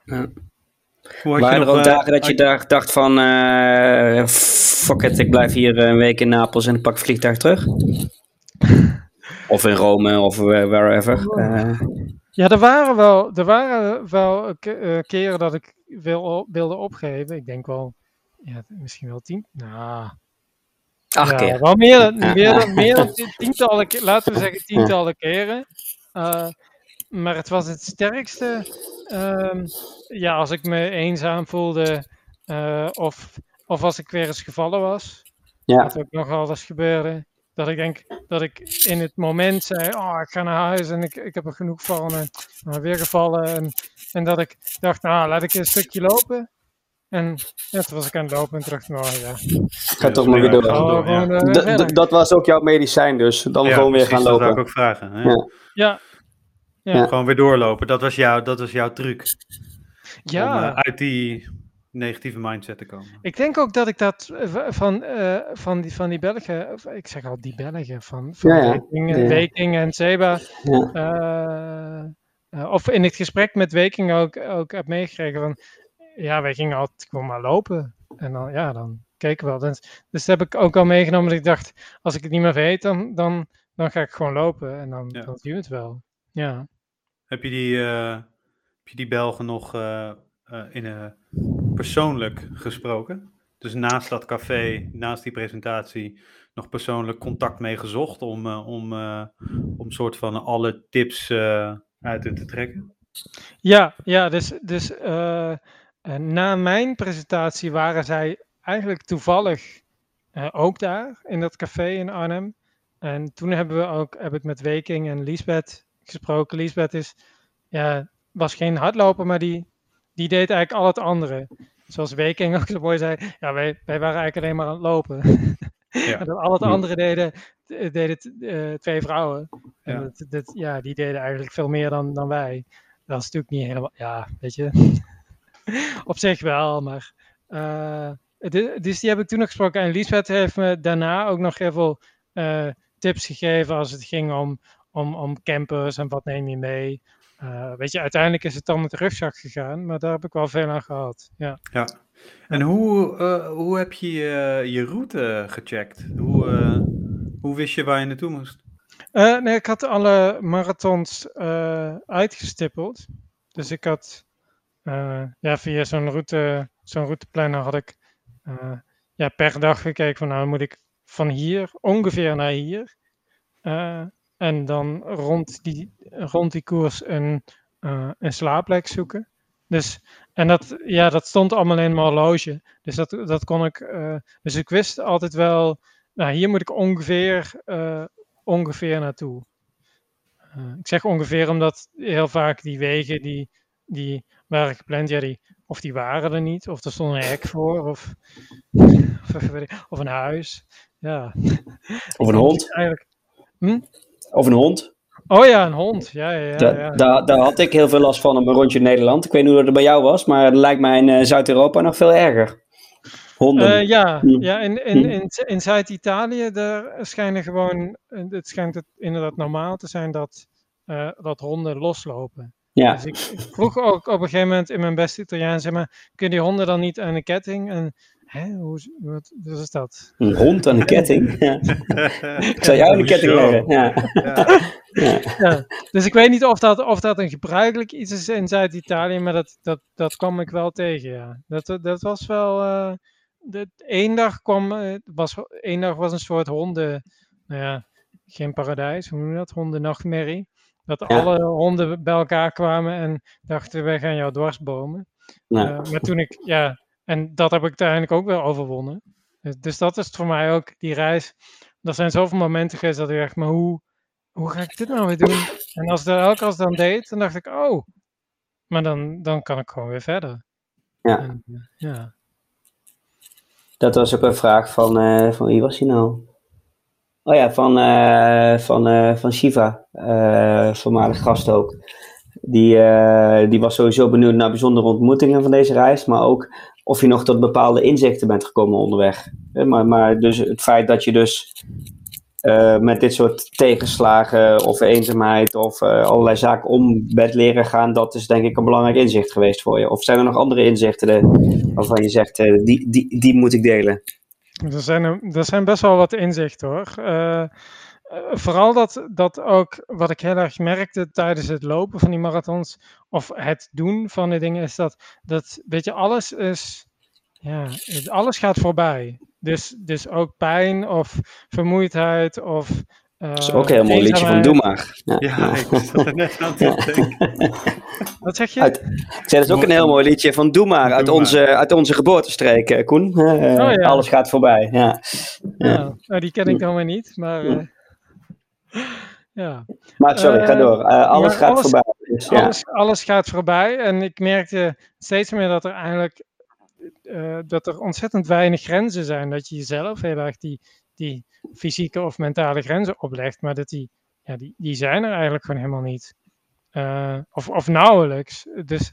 Waren er ook uh, dagen dat je daar dacht van, uh, fuck it, ik blijf hier een week in Napels en ik pak vliegtuig terug? of in Rome of wherever. Uh. Ja, er waren wel, er waren wel keren dat ik wil, wilde opgeven. Ik denk wel, ja, misschien wel tien. Nou, Acht ja, keer. Wel meer, meer, dan, meer dan tientallen, laten we zeggen tientallen keren. Maar het was het sterkste Um, ja, als ik me eenzaam voelde uh, of, of als ik weer eens gevallen was. Ja. Dat ook nog alles gebeurde. Dat ik denk dat ik in het moment zei: Oh, ik ga naar huis en ik, ik heb er genoeg van. En weer gevallen. En, en dat ik dacht: Nou, laat ik een stukje lopen. En ja, toen was ik aan het lopen en dacht: Nou ja. Ga toch maar weer door. Oh, ja. uh, dat was ook jouw medicijn, dus dan ja, gewoon weer gaan lopen. Dat zou ik ook vragen. Hè? Ja. Ja. Gewoon weer doorlopen. Dat was, jouw, dat was jouw truc. Ja. Om uh, uit die negatieve mindset te komen. Ik denk ook dat ik dat van, uh, van, die, van die Belgen, ik zeg al die Belgen, van, van ja. Weking, ja. Weking en Seba, uh, of in het gesprek met Weking ook, ook heb meegekregen van, ja, wij gingen altijd gewoon maar lopen. En dan, ja, dan keken we wel. Dus, dus dat heb ik ook al meegenomen dat ik dacht, als ik het niet meer weet, dan, dan, dan ga ik gewoon lopen en dan, dan duurt het wel. Ja. Heb je die, uh, heb je die Belgen nog uh, uh, in, persoonlijk gesproken? Dus naast dat café, naast die presentatie, nog persoonlijk contact mee gezocht om, om, om soort van alle tips uit te trekken? Ja, ja dus, dus na mijn presentatie waren zij eigenlijk toevallig ook daar in dat café in Arnhem. En toen hebben we ook, heb ik met Weking en Liesbeth gesproken. Lisbeth is, ja, was geen hardloper, maar die, die deed eigenlijk al het andere. Zoals Weking ook zo mooi zei, ja, wij, wij waren eigenlijk alleen maar aan het lopen. Ja. en al het andere deden, deden uh, twee vrouwen. En Ja. dat, dat, ja, die deden eigenlijk veel meer dan, dan wij. Dat is natuurlijk niet helemaal, ja, weet je. Op zich wel, maar... Uh, dus die heb ik toen nog gesproken. En Lisbeth heeft me daarna ook nog heel veel uh, tips gegeven als het ging om, om, om campers en wat neem je mee. Uh, weet je, uiteindelijk is het dan met de rugzak gegaan, maar daar heb ik wel veel aan gehad. Ja. ja. En hoe, uh, hoe heb je uh, je route gecheckt? Hoe, hoe wist je waar je naartoe moest? nee, ik had alle marathons uitgestippeld. Dus ik had ja, via zo'n route, zo'n routeplanner had ik ja, per dag gekeken van nou moet ik van hier ongeveer naar hier. En dan rond die, rond die koers een, uh, een slaapplek zoeken. Dus, en dat, ja, dat stond allemaal in mijn horloge. Dus dat, dat kon ik. Uh, dus ik wist altijd wel. Nou, hier moet ik ongeveer, uh, ongeveer naartoe. ik zeg ongeveer omdat heel vaak die wegen die, die waren gepland, ja, die, of die waren er niet, of er stond een hek voor, of, of, een huis. Ja. Of een hond. Eigenlijk. Hm? Of een hond. Oh ja, een hond. Ja, ja, ja, ja. Daar, daar had ik heel veel last van op een rondje in Nederland. Ik weet niet hoe dat bij jou was, maar het lijkt mij in uh, Zuid-Europa nog veel erger. Honden. Uh, ja, hm. ja in, in, hm. in, in Zuid-Italië schijnen gewoon, het schijnt het inderdaad normaal te zijn dat, uh, dat honden loslopen. Ja. Dus ik, vroeg ook op een gegeven moment in mijn beste Italiaan, zeg maar, kun je die honden dan niet aan een ketting? En Hè? Hoe, wat, wat, is dat? Een hond aan de ketting? Ik zou jou aan de ketting leggen. Ja. Ja. ja. Dus ik weet niet of dat, of dat een gebruikelijk iets is in Zuid-Italië, maar dat, dat, dat kwam ik wel tegen, ja. Dat, dat was wel... Uh, de, één dag kwam... Uh, was, één dag was een soort honden... Nou ja, geen paradijs, hoe noem je dat? Hondennachtmerrie. Dat alle honden bij elkaar kwamen en dachten, wij gaan jou dwarsbomen. Uh, maar toen ik, ja, en dat heb ik uiteindelijk ook wel overwonnen. Dus, dus, dat is voor mij ook, die reis. Er zijn zoveel momenten geweest dat ik dacht, maar hoe, hoe ga ik dit nou weer doen? En als de elke als dan deed, dan dacht ik, oh, maar dan, dan kan ik gewoon weer verder. Ja. En, ja. Dat was ook een vraag van, uh, van wie was hij nou? Oh ja, van, uh, van, uh, van Shiva, voormalig gast ook. Die, die was sowieso benieuwd naar bijzondere ontmoetingen van deze reis, maar ook of je nog tot bepaalde inzichten bent gekomen onderweg. Maar, maar dus het feit dat je dus uh, met dit soort tegenslagen of eenzaamheid of uh, allerlei zaken om bent leren gaan, dat is denk ik een belangrijk inzicht geweest voor je. Of zijn er nog andere inzichten waarvan je zegt, uh, die, die, die moet ik delen? Er zijn, er zijn best wel wat inzichten hoor. Vooral dat, dat ook wat ik heel erg merkte tijdens het lopen van die marathons, of het doen van die dingen, is dat, dat weet je, alles is, ja, alles gaat voorbij. Dus, dus ook pijn of vermoeidheid of. Uh, dat is ook een heel mooi liedje van Doe maar. Ja, ja ik zat er net aan te Wat zeg je? Uit, ik zei, dat is ook een heel mooi liedje van Doe maar, uit, onze, uit onze geboortestreek, eh, Koen. Uh, oh, ja. Alles gaat voorbij. Ja. ja. Nou, die ken ik dan weer niet, maar. Uh, ja. Maar sorry, ga door. alles gaat voorbij. Dus, alles, alles gaat voorbij. En ik merkte steeds meer dat er eigenlijk uh, dat er ontzettend weinig grenzen zijn. Dat je jezelf heel erg die, die fysieke of mentale grenzen oplegt. Maar dat die, ja, die, die zijn er eigenlijk gewoon helemaal niet. Uh, of, of nauwelijks. Dus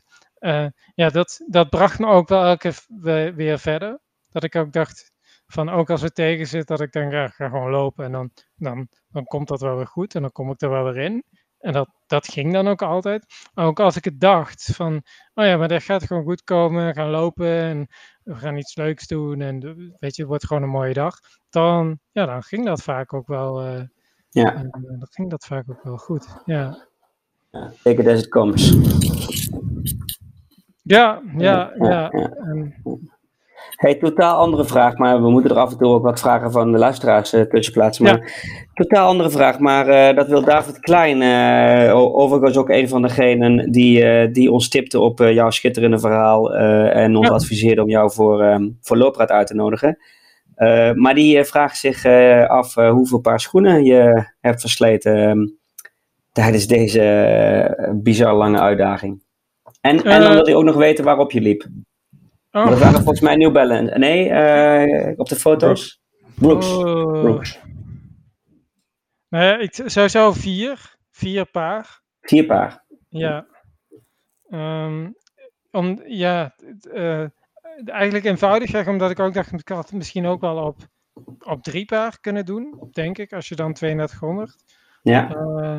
ja, dat, dat bracht me ook wel elke keer weer verder. Dat ik ook dacht, van ook als het tegen zit, dat ik dan ga, ga gewoon lopen. En dan, dan, dan komt dat wel weer goed. En dan kom ik er wel weer in. En dat, dat ging dan ook altijd. Ook als ik het dacht van, oh ja, maar dat gaat gewoon goed komen. We gaan lopen en we gaan iets leuks doen. En weet je, het wordt gewoon een mooie dag. Dan, ja, dan ging dat vaak ook wel. Uh, ja. Uh, dan ging dat vaak ook wel goed. Ja. ja take it as it comes. Ja, ja, ja. ja. En, Hey, totaal andere vraag, maar we moeten er af en toe ook wat vragen van de luisteraars uh, tussen plaatsen. Maar totaal andere vraag, maar uh, dat wil David Klein, uh, overigens ook een van degenen die, die ons tipte op jouw schitterende verhaal en ons adviseerde om jou voor, um, voor Loopraad uit te nodigen. maar die vraagt zich af hoeveel paar schoenen je hebt versleten um, tijdens deze bizar lange uitdaging. En, en dan wil hij ook nog weten waarop je liep. Oh. Dat waren volgens mij New Balance. Nee, uh, op de foto's. Brooks. Oh. Brooks. Nee, ik, sowieso vier. Vier paar. Vier paar. Ja. Um, om, ja, uh, eigenlijk eenvoudig, omdat ik ook dacht, ik had het misschien ook wel op, op drie paar kunnen doen, denk ik, als je dan 3200. Ja. Uh,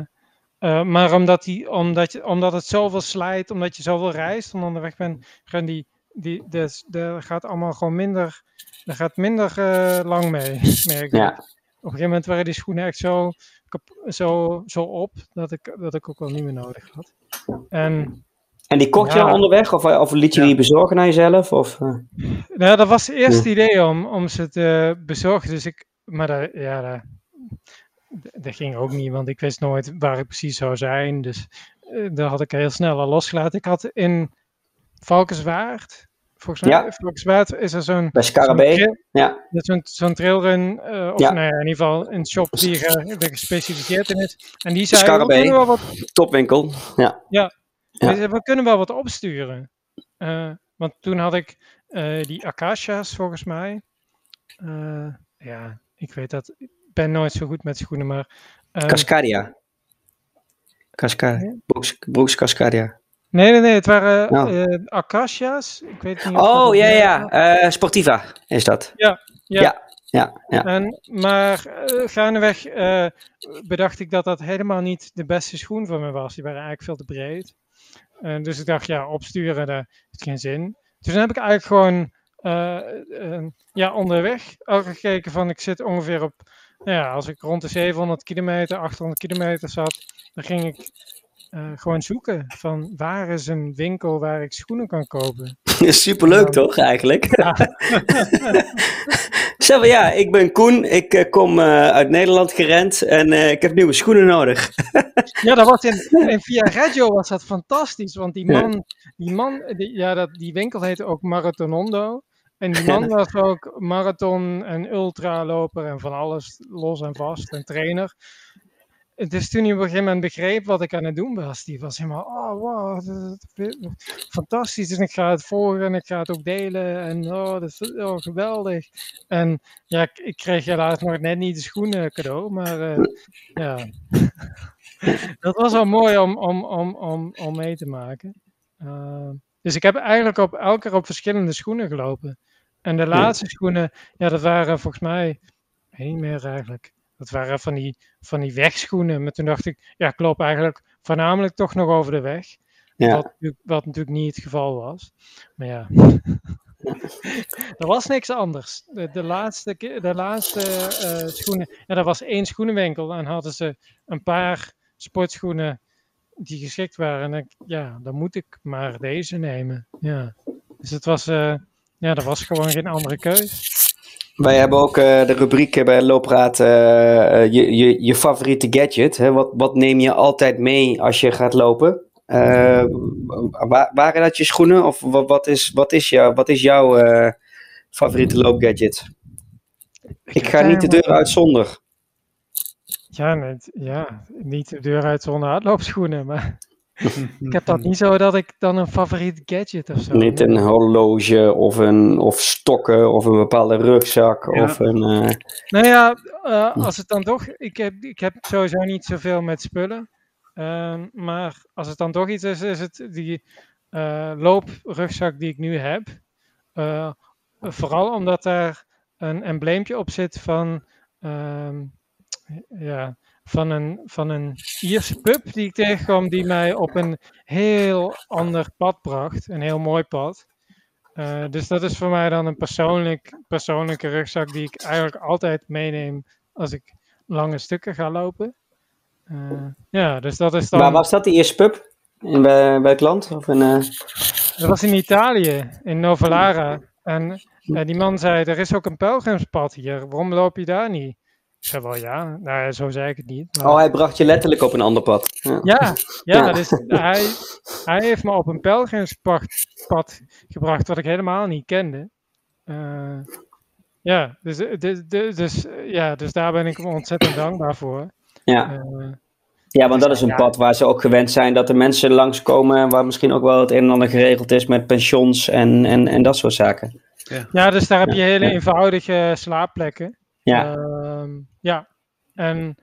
uh, maar omdat, die, omdat, je, omdat het zoveel slijt, omdat je zoveel reist en onderweg bent, gaan die die, dus, er gaat allemaal gewoon minder, er gaat minder uh, lang mee, merk Ja. Op een gegeven moment waren die schoenen echt zo, zo, zo op, dat ik, dat ik ook wel niet meer nodig had. En, en die kocht je ja, onderweg, of, of liet je ja. die bezorgen naar jezelf? Of, uh... Nou, dat was het eerste idee om, om ze te bezorgen, dus ik, maar dat, ja, dat, dat ging ook niet, want ik wist nooit waar ik precies zou zijn, dus uh, daar had ik heel snel al losgelaten. Ik had in Valkenswaard, Volgens mij, is er zo'n... Bij Scarabee, ja. Zo'n zo'n trailrun, uh, of ja. nee, in ieder geval een shop die er gespecialiseerd in is. En die zei, Scarabee, we wel wat... topwinkel, ja. Ja, ja. we kunnen wel wat opsturen. Uh, want toen had ik uh, die Acacia's volgens mij. ja, ik weet dat, ik ben nooit zo goed met schoenen, maar... Cascadia. Cascadia, Brooks, Brooks Cascadia. Nee, nee, nee, het waren uh, Acacia's. Ik weet niet oh, ja, ja. Uh, Sportiva is dat. Ja, ja. ja. ja, ja. En, maar uh, gaandeweg bedacht ik dat dat helemaal niet de beste schoen voor me was. Die waren eigenlijk veel te breed. dus ik dacht, ja, opsturen, heeft geen zin. Toen heb ik eigenlijk gewoon ja, onderweg al gekeken van ik zit ongeveer op, ja, als ik rond de 700 kilometer, 800 kilometer zat, dan ging ik uh, gewoon zoeken van waar is een winkel waar ik schoenen kan kopen. Superleuk toch eigenlijk? Ja. Zeg ja, ik ben Koen, ik uh, kom uh, uit Nederland gerend en ik heb nieuwe schoenen nodig. ja, dat was in, in Via Radio was dat fantastisch, want die man, die, man die, ja, dat, die winkel heette ook Marathonondo. En die man was ook marathon en ultraloper en van alles los en vast en trainer dus toen hij op een gegeven moment begreep wat ik aan het doen was, die was helemaal, oh wow, fantastisch. Dus ik ga het volgen en ik ga het ook delen en oh, dat is oh, geweldig. En ja, ik, ik kreeg helaas nog net niet de schoenen cadeau, maar uh, ja, dat was wel mooi om, om, om, om, om mee te maken. Uh, dus ik heb eigenlijk op elke keer op verschillende schoenen gelopen. En de laatste schoenen, ja, dat waren volgens mij, niet meer eigenlijk. Dat waren van die, van die wegschoenen. Maar toen dacht ik, ja, ik loop eigenlijk voornamelijk toch nog over de weg. Ja. Wat, wat natuurlijk niet het geval was. Maar ja, er was niks anders. De, de laatste, de laatste uh, schoenen, ja, dat was één schoenenwinkel en hadden ze een paar sportschoenen die geschikt waren. En ik, ja, dan moet ik maar deze nemen. Ja. Dus het was, uh, ja, er was gewoon geen andere keus. Wij hebben ook uh, de rubriek bij Loopraad uh, je, je, je favoriete gadget. Hè? Wat, wat neem je altijd mee als je gaat lopen? Uh, waren dat je schoenen of wat, wat, is, wat, is, jou, wat is jouw favoriete loopgadget? Ik ga niet de deur uit zonder. Ja, ja, niet de deur uit zonder hardloopschoenen, maar ik heb dat niet zo dat ik dan een favoriet gadget of zo. Niet een horloge of, een, of stokken of een bepaalde rugzak of een... Uh... Nou ja, uh, als het dan toch... Ik heb, ik heb sowieso niet zoveel met spullen. Uh, maar als het dan toch iets is, is het die uh, looprugzak die ik nu heb. vooral omdat daar een embleempje op zit van... Ehm, ja, van een, van een Ierse pub die ik tegenkwam, die mij op een heel ander pad bracht. Een heel mooi pad. Uh, dus dat is voor mij dan een persoonlijk, persoonlijke rugzak die ik eigenlijk altijd meeneem als ik lange stukken ga lopen. Uh, ja, dus dat is dan... Waar was dat, die Ierse pub? In, bij, bij het land? Of in, uh... Dat was in Italië, in Novalara. En die man zei, er is ook een pelgrimspad hier, waarom loop je daar niet? Ik zei wel ja, nou, zo zei ik het niet. Maar... Oh, hij bracht je letterlijk op een ander pad. Ja, ja, ja, Dus hij, hij heeft me op een pelgrimspad gebracht wat ik helemaal niet kende. Uh, ja, dus, dus, dus, ja, dus daar ben ik ontzettend dankbaar voor. Ja. Uh, ja, want dat is een pad waar ze ook gewend zijn dat er mensen langskomen waar misschien ook wel het een en ander geregeld is met pensions en, en, en dat soort zaken. Ja, ja dus daar heb je hele eenvoudige slaapplekken. Ja. Uh, ja, en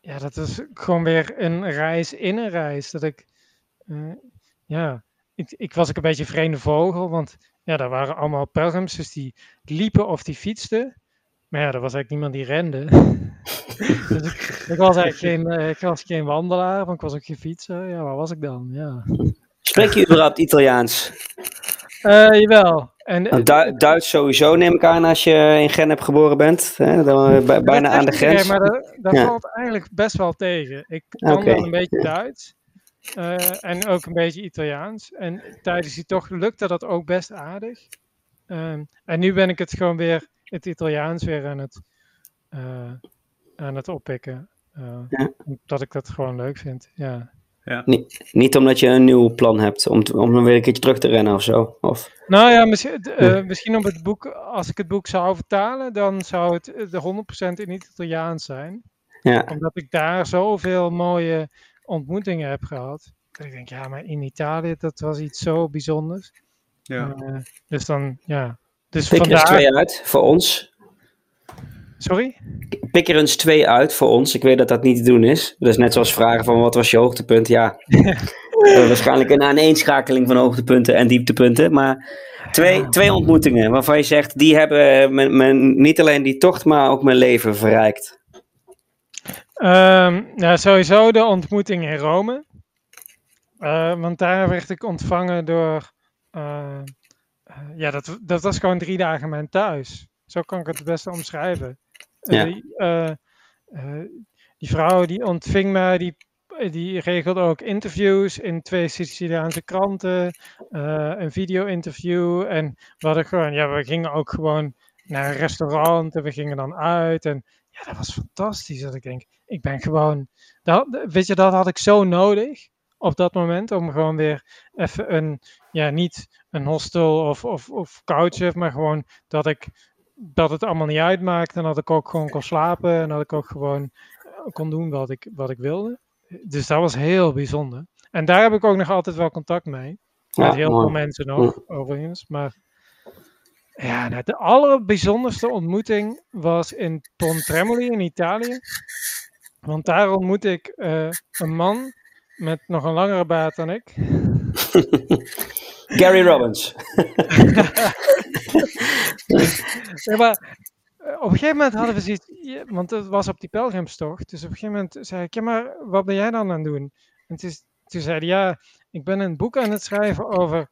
ja, dat is gewoon weer een reis in een reis. Dat ik, uh, ja, ik, ik was ook een beetje een vreemde vogel, want ja, daar waren allemaal pelgrims, dus die liepen of die fietsten. Maar ja, er was eigenlijk niemand die rende. dus ik, ik, was eigenlijk geen, uh, ik was geen wandelaar, want ik was ook geen fietser. Ja, waar was ik dan? Ja. Spreek je überhaupt Italiaans? Uh, jawel. En, du Duits sowieso neem ik aan als je in Genep geboren bent. Hè? Dan, bijna aan de grens. Nee, maar dat, valt eigenlijk best wel tegen. Ik kan okay. wel een beetje Duits. Uh, en ook een beetje Italiaans. En tijdens die tocht lukte dat ook best aardig. Um, en nu ben ik het gewoon weer, het Italiaans weer aan het, uh, aan het oppikken. Uh, ja. Omdat ik dat gewoon leuk vind. Ja. Ja. Niet, niet omdat je een nieuw plan hebt om, om dan weer een keertje terug te rennen of zo. Of... Nou ja, misschien, uh, misschien op het boek, als ik het boek zou vertalen, dan zou het de 100% in Italiaans zijn. Ja. Omdat ik daar zoveel mooie ontmoetingen heb gehad. Dat ik denk, ja, maar in Italië, dat was iets zo bijzonders. Ja. Uh, dus dan, ja. Dus Pik vandaar... er twee uit voor ons. Sorry? Pik er eens twee uit voor ons. Ik weet dat dat niet te doen is. Dus net zoals vragen van wat was je hoogtepunt? Ja, uh, waarschijnlijk een aaneenschakeling van hoogtepunten en dieptepunten. Maar twee, twee ontmoetingen waarvan je zegt, die hebben mijn, mijn, niet alleen die tocht, maar ook mijn leven verrijkt. Um, ja, sowieso de ontmoeting in Rome. Uh, want daar werd ik ontvangen door. Uh, ja, dat, dat was gewoon drie dagen mijn thuis. Zo kan ik het het beste omschrijven. Ja. die vrouw die ontving mij, die, die regelde ook interviews in twee Siciliaanse kranten, een video-interview. En we hadden gewoon, ja, we gingen ook gewoon naar een restaurant en we gingen dan uit. En ja, dat was fantastisch. Dat ik denk, ik ben gewoon, dat, weet je, dat had ik zo nodig op dat moment. Om gewoon weer even een, ja, niet een hostel of, of, of couch, maar gewoon dat ik, dat het allemaal niet uitmaakte. En dat ik ook gewoon kon slapen en dat ik ook gewoon eh, kon doen wat ik, wat ik wilde. Dus dat was heel bijzonder. En daar heb ik ook nog altijd wel contact mee. Met heel veel mensen nog, overigens. Maar ja, nou, de allerbijzonderste ontmoeting was in Pontremoli in Italië. Want daar ontmoette ik uh, een man met nog een langere baard dan ik. Gary Robbins. ja, maar eh, op een gegeven moment hadden we zoiets, want het was op die pelgrimstocht. Dus op een gegeven moment zei ik, ja maar wat ben jij dan aan het doen? En toen, zei hij, ja, ik ben een boek aan het schrijven over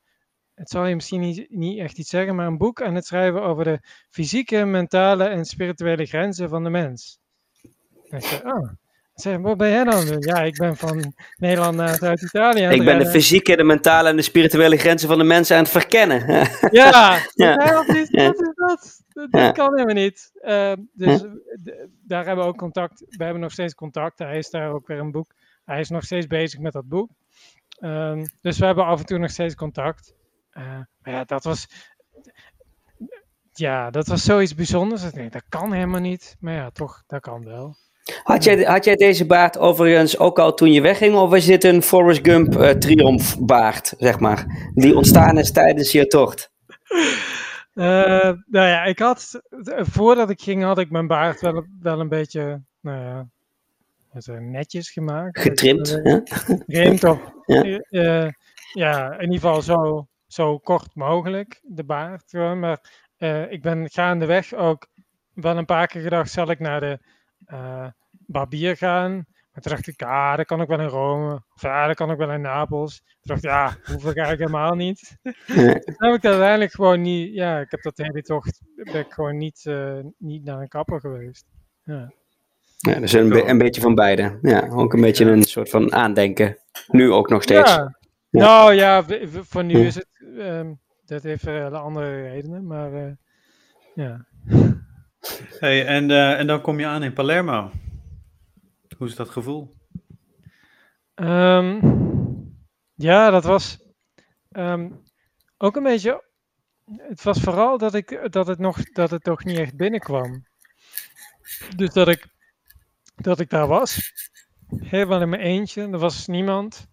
het zal je misschien niet, niet echt iets zeggen, maar een boek aan het schrijven over de fysieke, mentale en spirituele grenzen van de mens. En ik zei, oh. Zeg, wat ben jij dan? Ja, ik ben van Nederland naar Zuid-Italië. Ik ben de fysieke, de mentale en de spirituele grenzen van de mensen aan het verkennen. ja, ja. dat is dat? Dat, kan helemaal niet. Uh, dus daar hebben we ook contact. We hebben nog steeds contact. Hij is daar ook weer een boek. Hij is nog steeds bezig met dat boek. Um, dus we hebben af en toe nog steeds contact. Uh, maar ja, dat was. Ja, dat was zoiets bijzonders. Ik denk, dat kan helemaal niet. Maar ja, toch, dat kan wel. Had jij, had jij deze baard overigens ook al toen je wegging, of was dit een Forrest Gump uh, triomfbaard, zeg maar, die ontstaan is tijdens je tocht? Uh, nou ja, ik had, voordat ik ging, had ik mijn baard wel, wel een beetje, nou ja, netjes gemaakt. Getrimd, ja? Getrimd of, ja. Uh, ja, in ieder geval zo, zo kort mogelijk, de baard. Maar ik ben gaandeweg ook wel een paar keer gedacht, zal ik naar de uh, barbier gaan? Maar toen dacht ik, ah, dat kan ik wel in Rome. Of ja, dat kan ik wel in Napels. Toen dacht ik, ja, hoeveel ga ik helemaal niet. toen heb ik uiteindelijk gewoon niet, ja, ik heb dat hele tocht, ben ik gewoon niet, uh, niet naar een kapper geweest. Ja. Ja, dus een, een beetje van beide. Ja, ook een beetje een soort van aandenken. Nu ook nog steeds. Ja. Nou ja, voor nu is het um, dat heeft hele andere redenen, maar uh, ja. Hey, en, uh, en dan kom je aan in Palermo. Hoe is dat gevoel? Um, ja, dat was um, ook een beetje. Het was vooral dat, ik, dat, het nog, dat het toch niet echt binnenkwam. Dus dat ik, dat ik daar was. Helemaal in mijn eentje. Er was niemand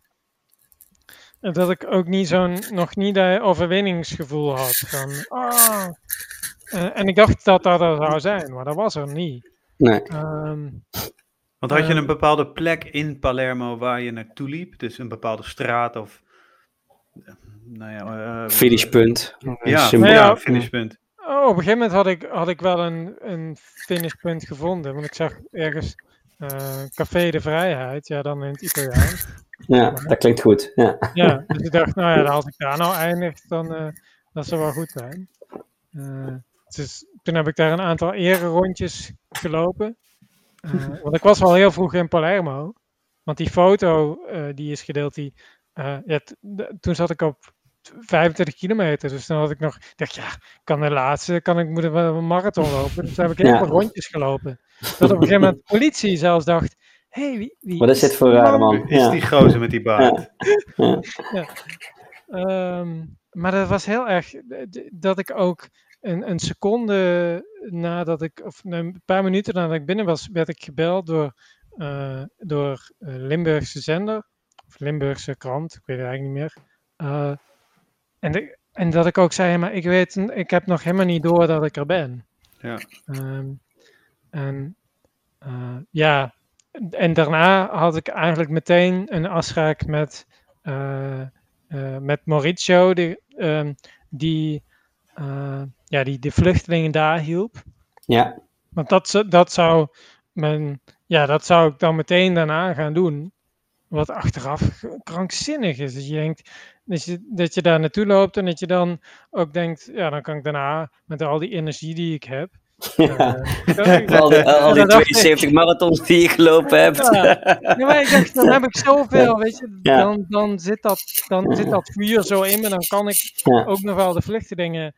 dat ik ook niet zo'n, nog niet dat overwinningsgevoel had. Van, ah. Uh, en ik dacht dat dat er zou zijn, maar dat was er niet. Nee. Um, Want had je een bepaalde plek in Palermo waar je naartoe liep? Dus een bepaalde straat of... Nou ja, uh, finishpunt. Ja, nou ja, finishpunt. Oh, op een gegeven moment had ik, had ik wel een, een finishpunt gevonden. Want ik zag ergens uh, Café de Vrijheid, ja dan in het Italiaans. Ja, dat klinkt goed. Ja, ja dus ik dacht, nou ja, als ik daar nou eindig, dan uh, dat zou wel goed zijn. Uh, dus toen heb ik daar een aantal rondjes gelopen. Uh, want ik was wel heel vroeg in Palermo. Want die foto die is gedeeld, die, ja, toen zat ik op 25 kilometer. Dus dan had ik nog, dacht ja, kan de laatste, kan ik moeten een marathon lopen. Dus toen heb ik heel veel rondjes gelopen. Dat op een gegeven moment de politie zelfs dacht, hey, wie, wie Wat is dit voor een rare man? Is Ja. die gozer met die baard? Ehm, maar dat was heel erg dat ik ook een, een seconde nadat ik, of een paar minuten nadat ik binnen was, werd ik gebeld door, eh, door eh, Limburgse zender, of Limburgse krant, ik weet het eigenlijk niet meer. Eh, en, de- en dat ik ook zei, maar ik weet, ik heb nog helemaal niet door dat ik er ben. Ja. Ehm, en ja, en daarna had ik eigenlijk meteen een afspraak met, met Maurizio, die, ehm, die, ja, die de vluchtelingen daar hielp. Ja, Want dat, zou- dat, zou men, ja, dat zou ik dan meteen daarna gaan doen. Wat achteraf krankzinnig is. Dus je denkt dat je, dat je daar naartoe loopt en dat je dan ook denkt, ja, dan kan ik daarna met al die energie die ik heb. ja. eh, al die, al die Ja, dat dacht ik. 72 marathons die je gelopen hebt. Ja. Maar ik dacht, dan heb ik zoveel, weet je, Ja. dan, dan, zit dat, dan zit dat vuur zo in me, dan kan ik ook nog wel de vluchtelingen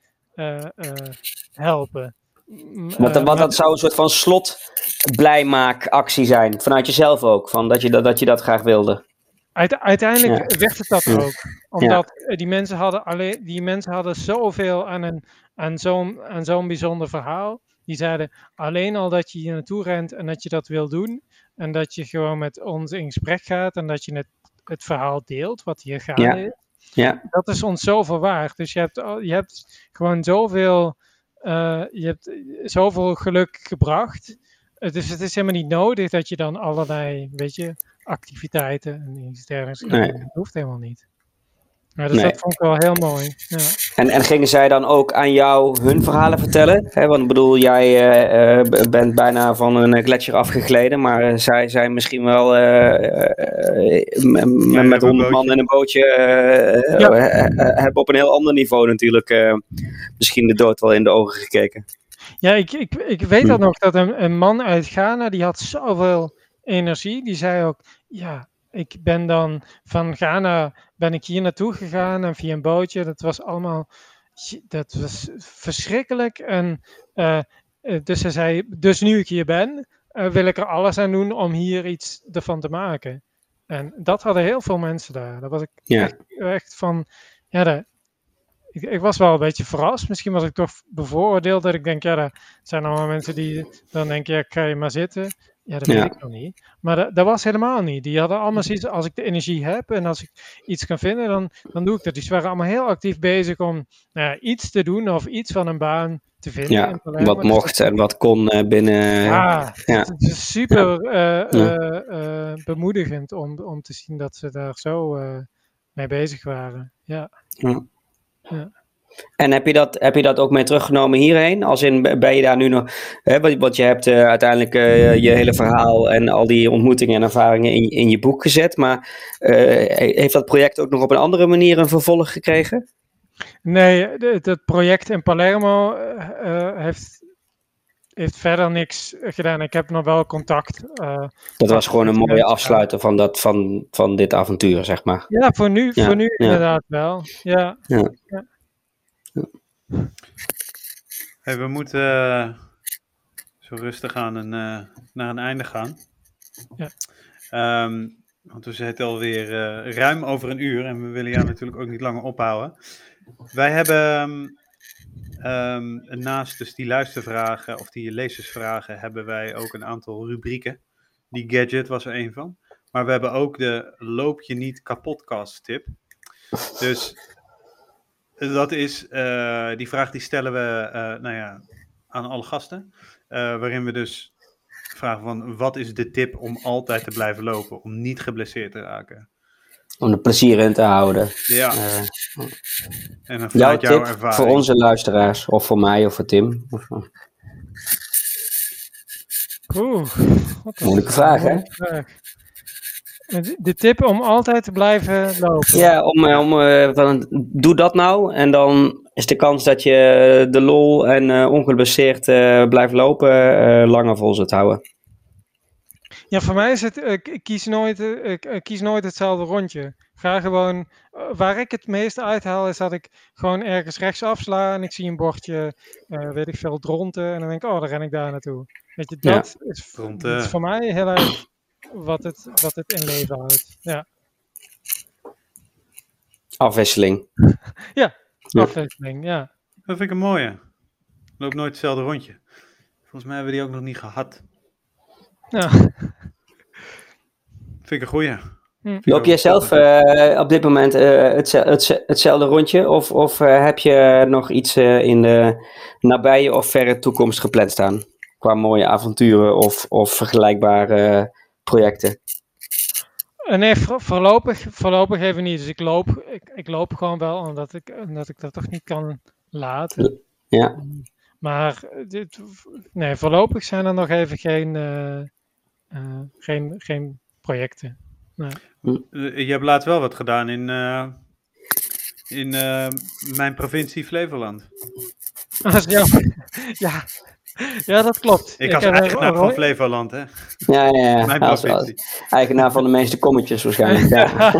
helpen. Want, eh, want maar- dat zou een soort van slot blijmaakactie zijn. Vanuit jezelf ook. Van dat, je dat, dat je dat graag wilde. Uite- uiteindelijk werd het dat ook. Omdat eh, die mensen hadden alleen, die mensen hadden zoveel aan, een, aan zo'n zo'n bijzonder verhaal. Die zeiden alleen al dat je hier naartoe rent en dat je dat wil doen. En dat je gewoon met ons in gesprek gaat en dat je het, het verhaal deelt wat hier gaande Ja. is. Ja. Dat is ons zoveel waard. Dus je hebt, je hebt gewoon zoveel, eh, je hebt zoveel geluk gebracht. Dus het is helemaal niet nodig dat je dan allerlei, weet je, activiteiten en iets dergelijks. Nee. Dat hoeft helemaal niet. Ja, dus Nee. dat vond ik wel heel mooi. Ja. En, en gingen zij dan ook aan jou hun verhalen vertellen? Hè, want ik bedoel, jij eh, eh, bent bijna van een gletsjer afgegleden, maar eh, zij zijn misschien wel eh, eh, Ja, met een honderd man in een bootje eh, Ja. eh, eh, hebben op een heel ander niveau natuurlijk eh, misschien de dood wel in de ogen gekeken. Ja, ik, ik, ik weet dat Hm. nog, dat een, een man uit Ghana, die had zoveel energie. Die zei ook, ja, ik ben dan van Ghana, ben ik hier naartoe gegaan en via een bootje. Dat was allemaal, dat was verschrikkelijk. En eh, eh, dus hij zei, dus nu ik hier ben, eh, wil ik er alles aan doen om hier iets ervan te maken. En dat hadden heel veel mensen daar. Daar was ik Ja. echt, echt van, ja, ik, ik was wel een beetje verrast. Misschien was ik toch bevooroordeeld dat ik denk, ja, er zijn allemaal mensen die dan denken, ja, ik ga je maar zitten. Ja, dat Ja. weet ik nog niet. Maar dat, dat was helemaal niet. Die hadden allemaal zoiets, als ik de energie heb en als ik iets kan vinden, dan, dan doe ik dat. Die ze waren allemaal heel actief bezig om nou ja, iets te doen of iets van een baan te vinden. Ja, wat Dus mocht en wat kon eh, binnen. ja, ja. het is super eh, Ja. eh, eh, bemoedigend om, om te zien dat ze daar zo eh, mee bezig waren. Ja. En heb je, dat, heb je dat ook mee teruggenomen hierheen? Als in, ben je daar nu nog... Hè, want, je hebt eh, uiteindelijk eh, je hele verhaal en al die ontmoetingen en ervaringen in, in je boek gezet. Maar eh, heeft dat project ook nog op een andere manier een vervolg gekregen? Nee, het project in Palermo heeft, heeft verder niks gedaan. Ik heb nog wel contact. Dat was gewoon een mooie Ja. afsluiter van, dat, van, van dit avontuur, zeg maar. ja, voor nu, Ja, voor nu ja. inderdaad wel. Ja. Hey, we moeten eh, zo rustig aan een, eh, naar een einde gaan. Ja. Ehm, want we zitten alweer eh ruim over een uur en we willen jou natuurlijk ook niet langer ophouden. Wij hebben ehm, ehm, naast dus die luistervragen of die lezersvragen hebben wij ook een aantal rubrieken. Die gadget was er een van. Maar we hebben ook de loop je niet kapotcast tip. Dus dat is, eh, die vraag die stellen we eh, nou ja, aan alle gasten. eh, waarin we dus vragen van, wat is de tip om altijd te blijven lopen? Om niet geblesseerd te raken? Om er plezier in te houden. Ja, en dan jouw vanuit jouw tip ervaring. voor onze luisteraars, of voor mij of voor Tim. Oeh, wat een Moeilijke vraag, hè? vraag. De, tip om altijd te blijven lopen. Ja, om, eh, om, eh, van, doe dat nou. En dan is de kans dat je de lol en eh, ongeblesseerd eh, blijft lopen eh, langer vol zult houden. Ja, voor mij is het, ik, ik kies nooit, ik, ik kies nooit hetzelfde rondje. Ga gewoon, waar ik het meeste uithaal is dat ik gewoon ergens rechts afsla en ik zie een bordje, eh, weet ik veel, dronten. En dan denk ik, oh, dan ren ik daar naartoe. Weet je, Ja. dat, is, is voor mij heel erg wat het, wat het in leven houdt. Ja. Afwisseling. ja, afwisseling, ja. Dat vind ik een mooie. Loop nooit hetzelfde rondje. Volgens mij hebben we die ook nog niet gehad. ja. Vind ik een goeie. Loop jij zelf eh, op dit moment eh, hetze- hetze- hetzelfde rondje? Of, of eh, heb je nog iets eh, in de nabije of verre toekomst gepland staan? Qua mooie avonturen of, of vergelijkbare projecten? Eh, Nee, voor- voorlopig, voorlopig even niet. Dus ik loop, ik, ik loop gewoon wel, omdat ik, omdat ik dat toch niet kan laten. Ja. Maar eh, dit, nee, voorlopig zijn er nog even geen, eh, eh, geen, geen projecten. Eh, Je hebt laatst wel wat gedaan in, eh, in eh, mijn provincie Flevoland. Dat is jammer. ja. Ja, dat klopt. Ik als heb er- eigenaar van Flevoland, hè? Ja, ja, ja. Mijn Als- provincie. als eigenaar van de meeste kommetjes waarschijnlijk. Ja.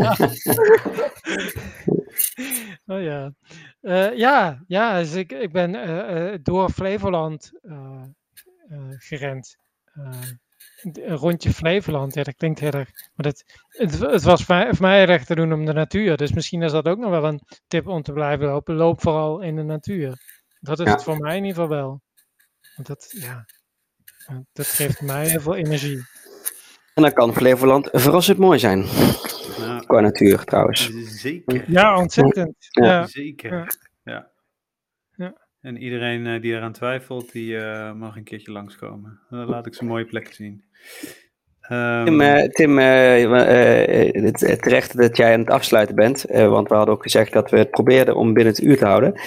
oh ja. Eh, ja, ja dus ik, ik ben eh, eh, door Flevoland eh, eh, gerend. Eh, een rondje Flevoland, ja, dat klinkt heel erg. Maar dat, het, het was voor mij, voor mij heel erg te doen om de natuur. Dus misschien is dat ook nog wel een tip om te blijven lopen. Loop vooral in de natuur. Dat is Ja. het voor mij in ieder geval wel. Want dat, ja, dat geeft mij heel veel energie. En dan kan Flevoland verrassend mooi zijn. Nou, Qua natuur trouwens. zeker. Ja, ontzettend. Ja. Ja. Zeker. Ja. Ja. Ja. En iedereen eh, die eraan twijfelt, die eh, mag een keertje langskomen. Dan laat ik ze mooie plekken zien. Ehm, Tim, Tim eh, het, het terecht dat jij aan het afsluiten bent, eh, want we hadden ook gezegd dat we het probeerden om binnen het uur te houden.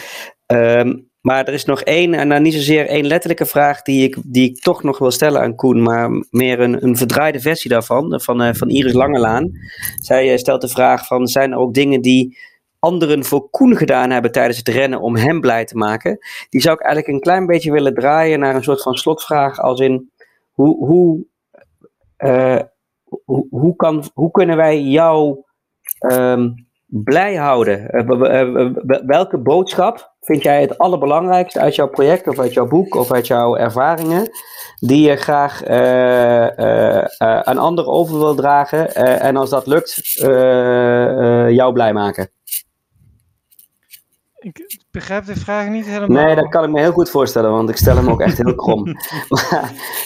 Ehm, maar er is nog één, en nou niet zozeer één letterlijke vraag die ik, die ik toch nog wil stellen aan Koen, maar meer een, een verdraaide versie daarvan, van, eh, van Iris Langelaan. Zij eh, stelt de vraag van, zijn er ook dingen die anderen voor Koen gedaan hebben tijdens het rennen om hem blij te maken? Die zou ik eigenlijk een klein beetje willen draaien naar een soort van slotvraag als in, hoe, hoe eh, hoe, kan, hoe kunnen wij jou ehm, blij houden? Eh, eh, welke boodschap vind jij het allerbelangrijkste uit jouw project of uit jouw boek of uit jouw ervaringen, die je graag eh, eh, eh, aan anderen over wil dragen eh, en als dat lukt, jou blij maken? Ik begrijp de vraag niet helemaal. Nee, dat kan ik me heel goed voorstellen, want ik stel hem ook echt heel krom.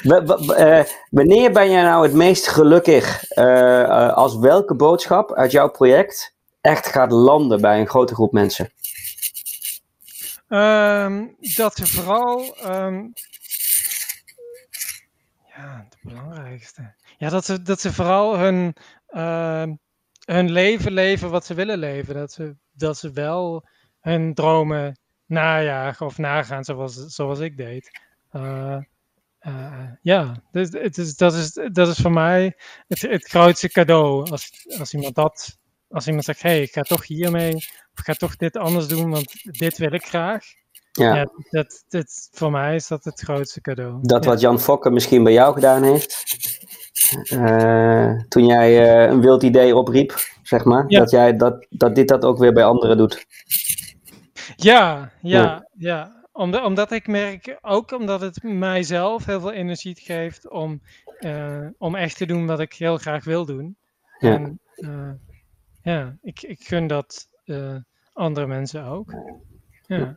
Maar, wanneer ben jij nou het meest gelukkig als welke boodschap uit jouw project echt gaat landen bij een grote groep mensen? Ehm, dat ze vooral. ehm, ja, het belangrijkste. Ja, dat ze, dat ze vooral hun, ehm, hun leven leven wat ze willen leven. Dat ze, dat ze wel hun dromen najagen of nagaan zoals, zoals ik deed. Eh, eh, ja, dus, het is, dat, is, dat is voor mij het, het grootste cadeau. Als, als iemand dat. Als iemand zegt, hé, hey, ik ga toch hiermee, ga toch dit anders doen, want dit wil ik graag. Ja, Ja, dat, dat, voor mij is dat het grootste cadeau. dat Ja. wat Jan Fokke misschien bij jou gedaan heeft, eh, toen jij eh, een wild idee opriep, zeg maar, Ja. dat, jij, dat, dat dit dat ook weer bij anderen doet. Ja, ja, ja. Omdat, omdat ik merk, ook omdat het mijzelf heel veel energie geeft om, eh, om echt te doen wat ik heel graag wil doen. Ja. En ja, ik, ik gun dat eh, andere mensen ook. Ja.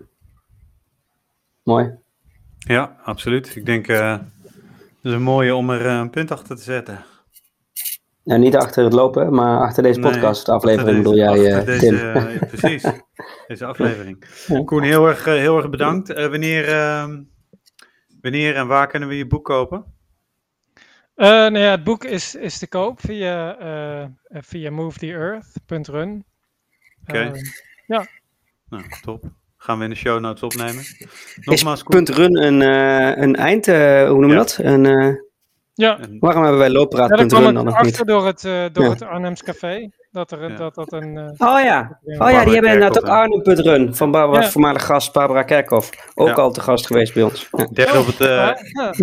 Mooi. Ja, absoluut. Ik denk, eh dat is een mooie om er eh, een punt achter te zetten. Nou, niet achter het lopen, maar achter deze Nee, podcast aflevering bedoel jij, deze- eh, Tim. precies, deze aflevering. Ja. Koen, heel erg, heel erg bedankt. Eh, wanneer, ehm, wanneer en waar kunnen we je boek kopen? Eh, nou ja, het boek is, is te koop via, eh via movetheearth.run. Oké. Eh, Nou, top. Gaan we in de show notes opnemen. Nogmaals, Is run een, eh, een eind, eh, hoe noem je Ja. dat? Een, eh, ja, waarom hebben wij Ja, daar looppraat.run kwam dan achter niet? door het, eh, door Ja. het Arnhems Café. Dat er, Ja. dat, dat een... eh, Oh ja, Ja. oh ja die hebben inderdaad ook Arnhem.run van Barbara, Ja. voormalig gast Barbara Kerkhoff. Ook Ja. al te gast geweest bij ons. Ja. Derde op het, eh, ja,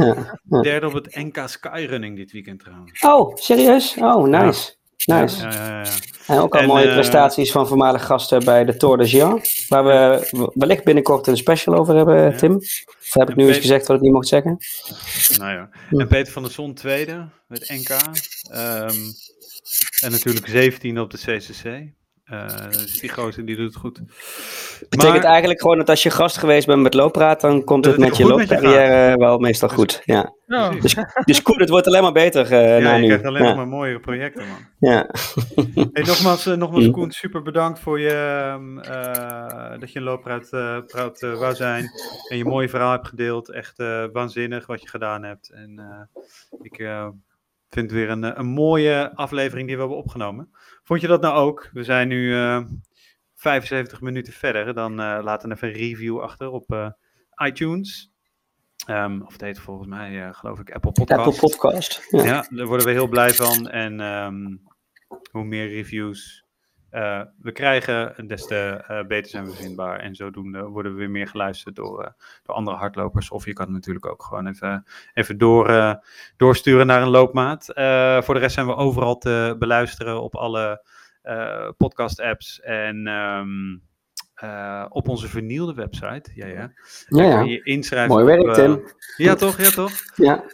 Ja. derde op het NK Skyrunning dit weekend trouwens. Oh, serieus? Oh, nice. Nice. Ja, ja, ja. En ook al En, mooie eh, prestaties van voormalig gasten bij de Tour de Géant. Waar we wellicht binnenkort een special over hebben. Tim. heb ik nu eens gezegd wat ik niet mocht zeggen? Nou ja. En Peter van der Zon tweede met NK. Ehm, en natuurlijk 17 op de CCC. Uh, dus die gozer die doet het goed. Betekent maar, eigenlijk gewoon dat als je gast geweest bent met looppraat, dan komt het met je loopcarrière wel meestal dus, goed. Ja. Oh. Dus, dus cool, het wordt alleen maar beter uh, ja, je krijgt alleen maar mooiere projecten, man. Ja. hey, nogmaals, uh, nogmaals mm. Koen, super bedankt voor je, uh, dat je een looppraat praat, wou zijn. En je mooie verhaal hebt gedeeld. Echt waanzinnig wat je gedaan hebt. En ik vind het weer een, een mooie aflevering die we hebben opgenomen. Vond je dat nou ook? We zijn nu 75 minuten verder. Dan uh, laten we even een review achter op uh, iTunes. Um, of het heet volgens mij, geloof ik, Apple Podcast. Apple Podcast. Ja. ja. daar worden we heel blij van. En um, hoe meer reviews we krijgen, des te beter zijn we vindbaar. En zodoende worden we weer meer geluisterd door, door andere hardlopers. Of je kan natuurlijk ook gewoon even, even door, doorsturen naar een loopmaat. voor de rest zijn we overal te beluisteren op alle uh, podcast-apps en um, uh, op onze vernielde website. Ja, ja. ja, ja. Kan je inschrijven. Mooi werk, op, Tim. ja, toch? Ja, toch? Ja.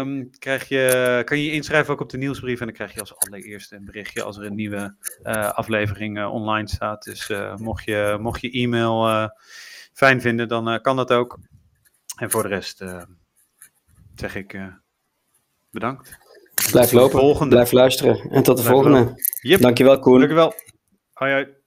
Um, krijg je, kan je je inschrijven ook op de nieuwsbrief en dan krijg je als allereerste een berichtje als er een nieuwe uh, aflevering online staat. Dus mocht, je, mocht je e-mail fijn vinden, dan kan dat ook. En voor de rest zeg ik bedankt. Blijf lopen, volgende. blijf luisteren en tot de volgende. Yep. Dankjewel Koen. Dankjewel. Hoi hoi.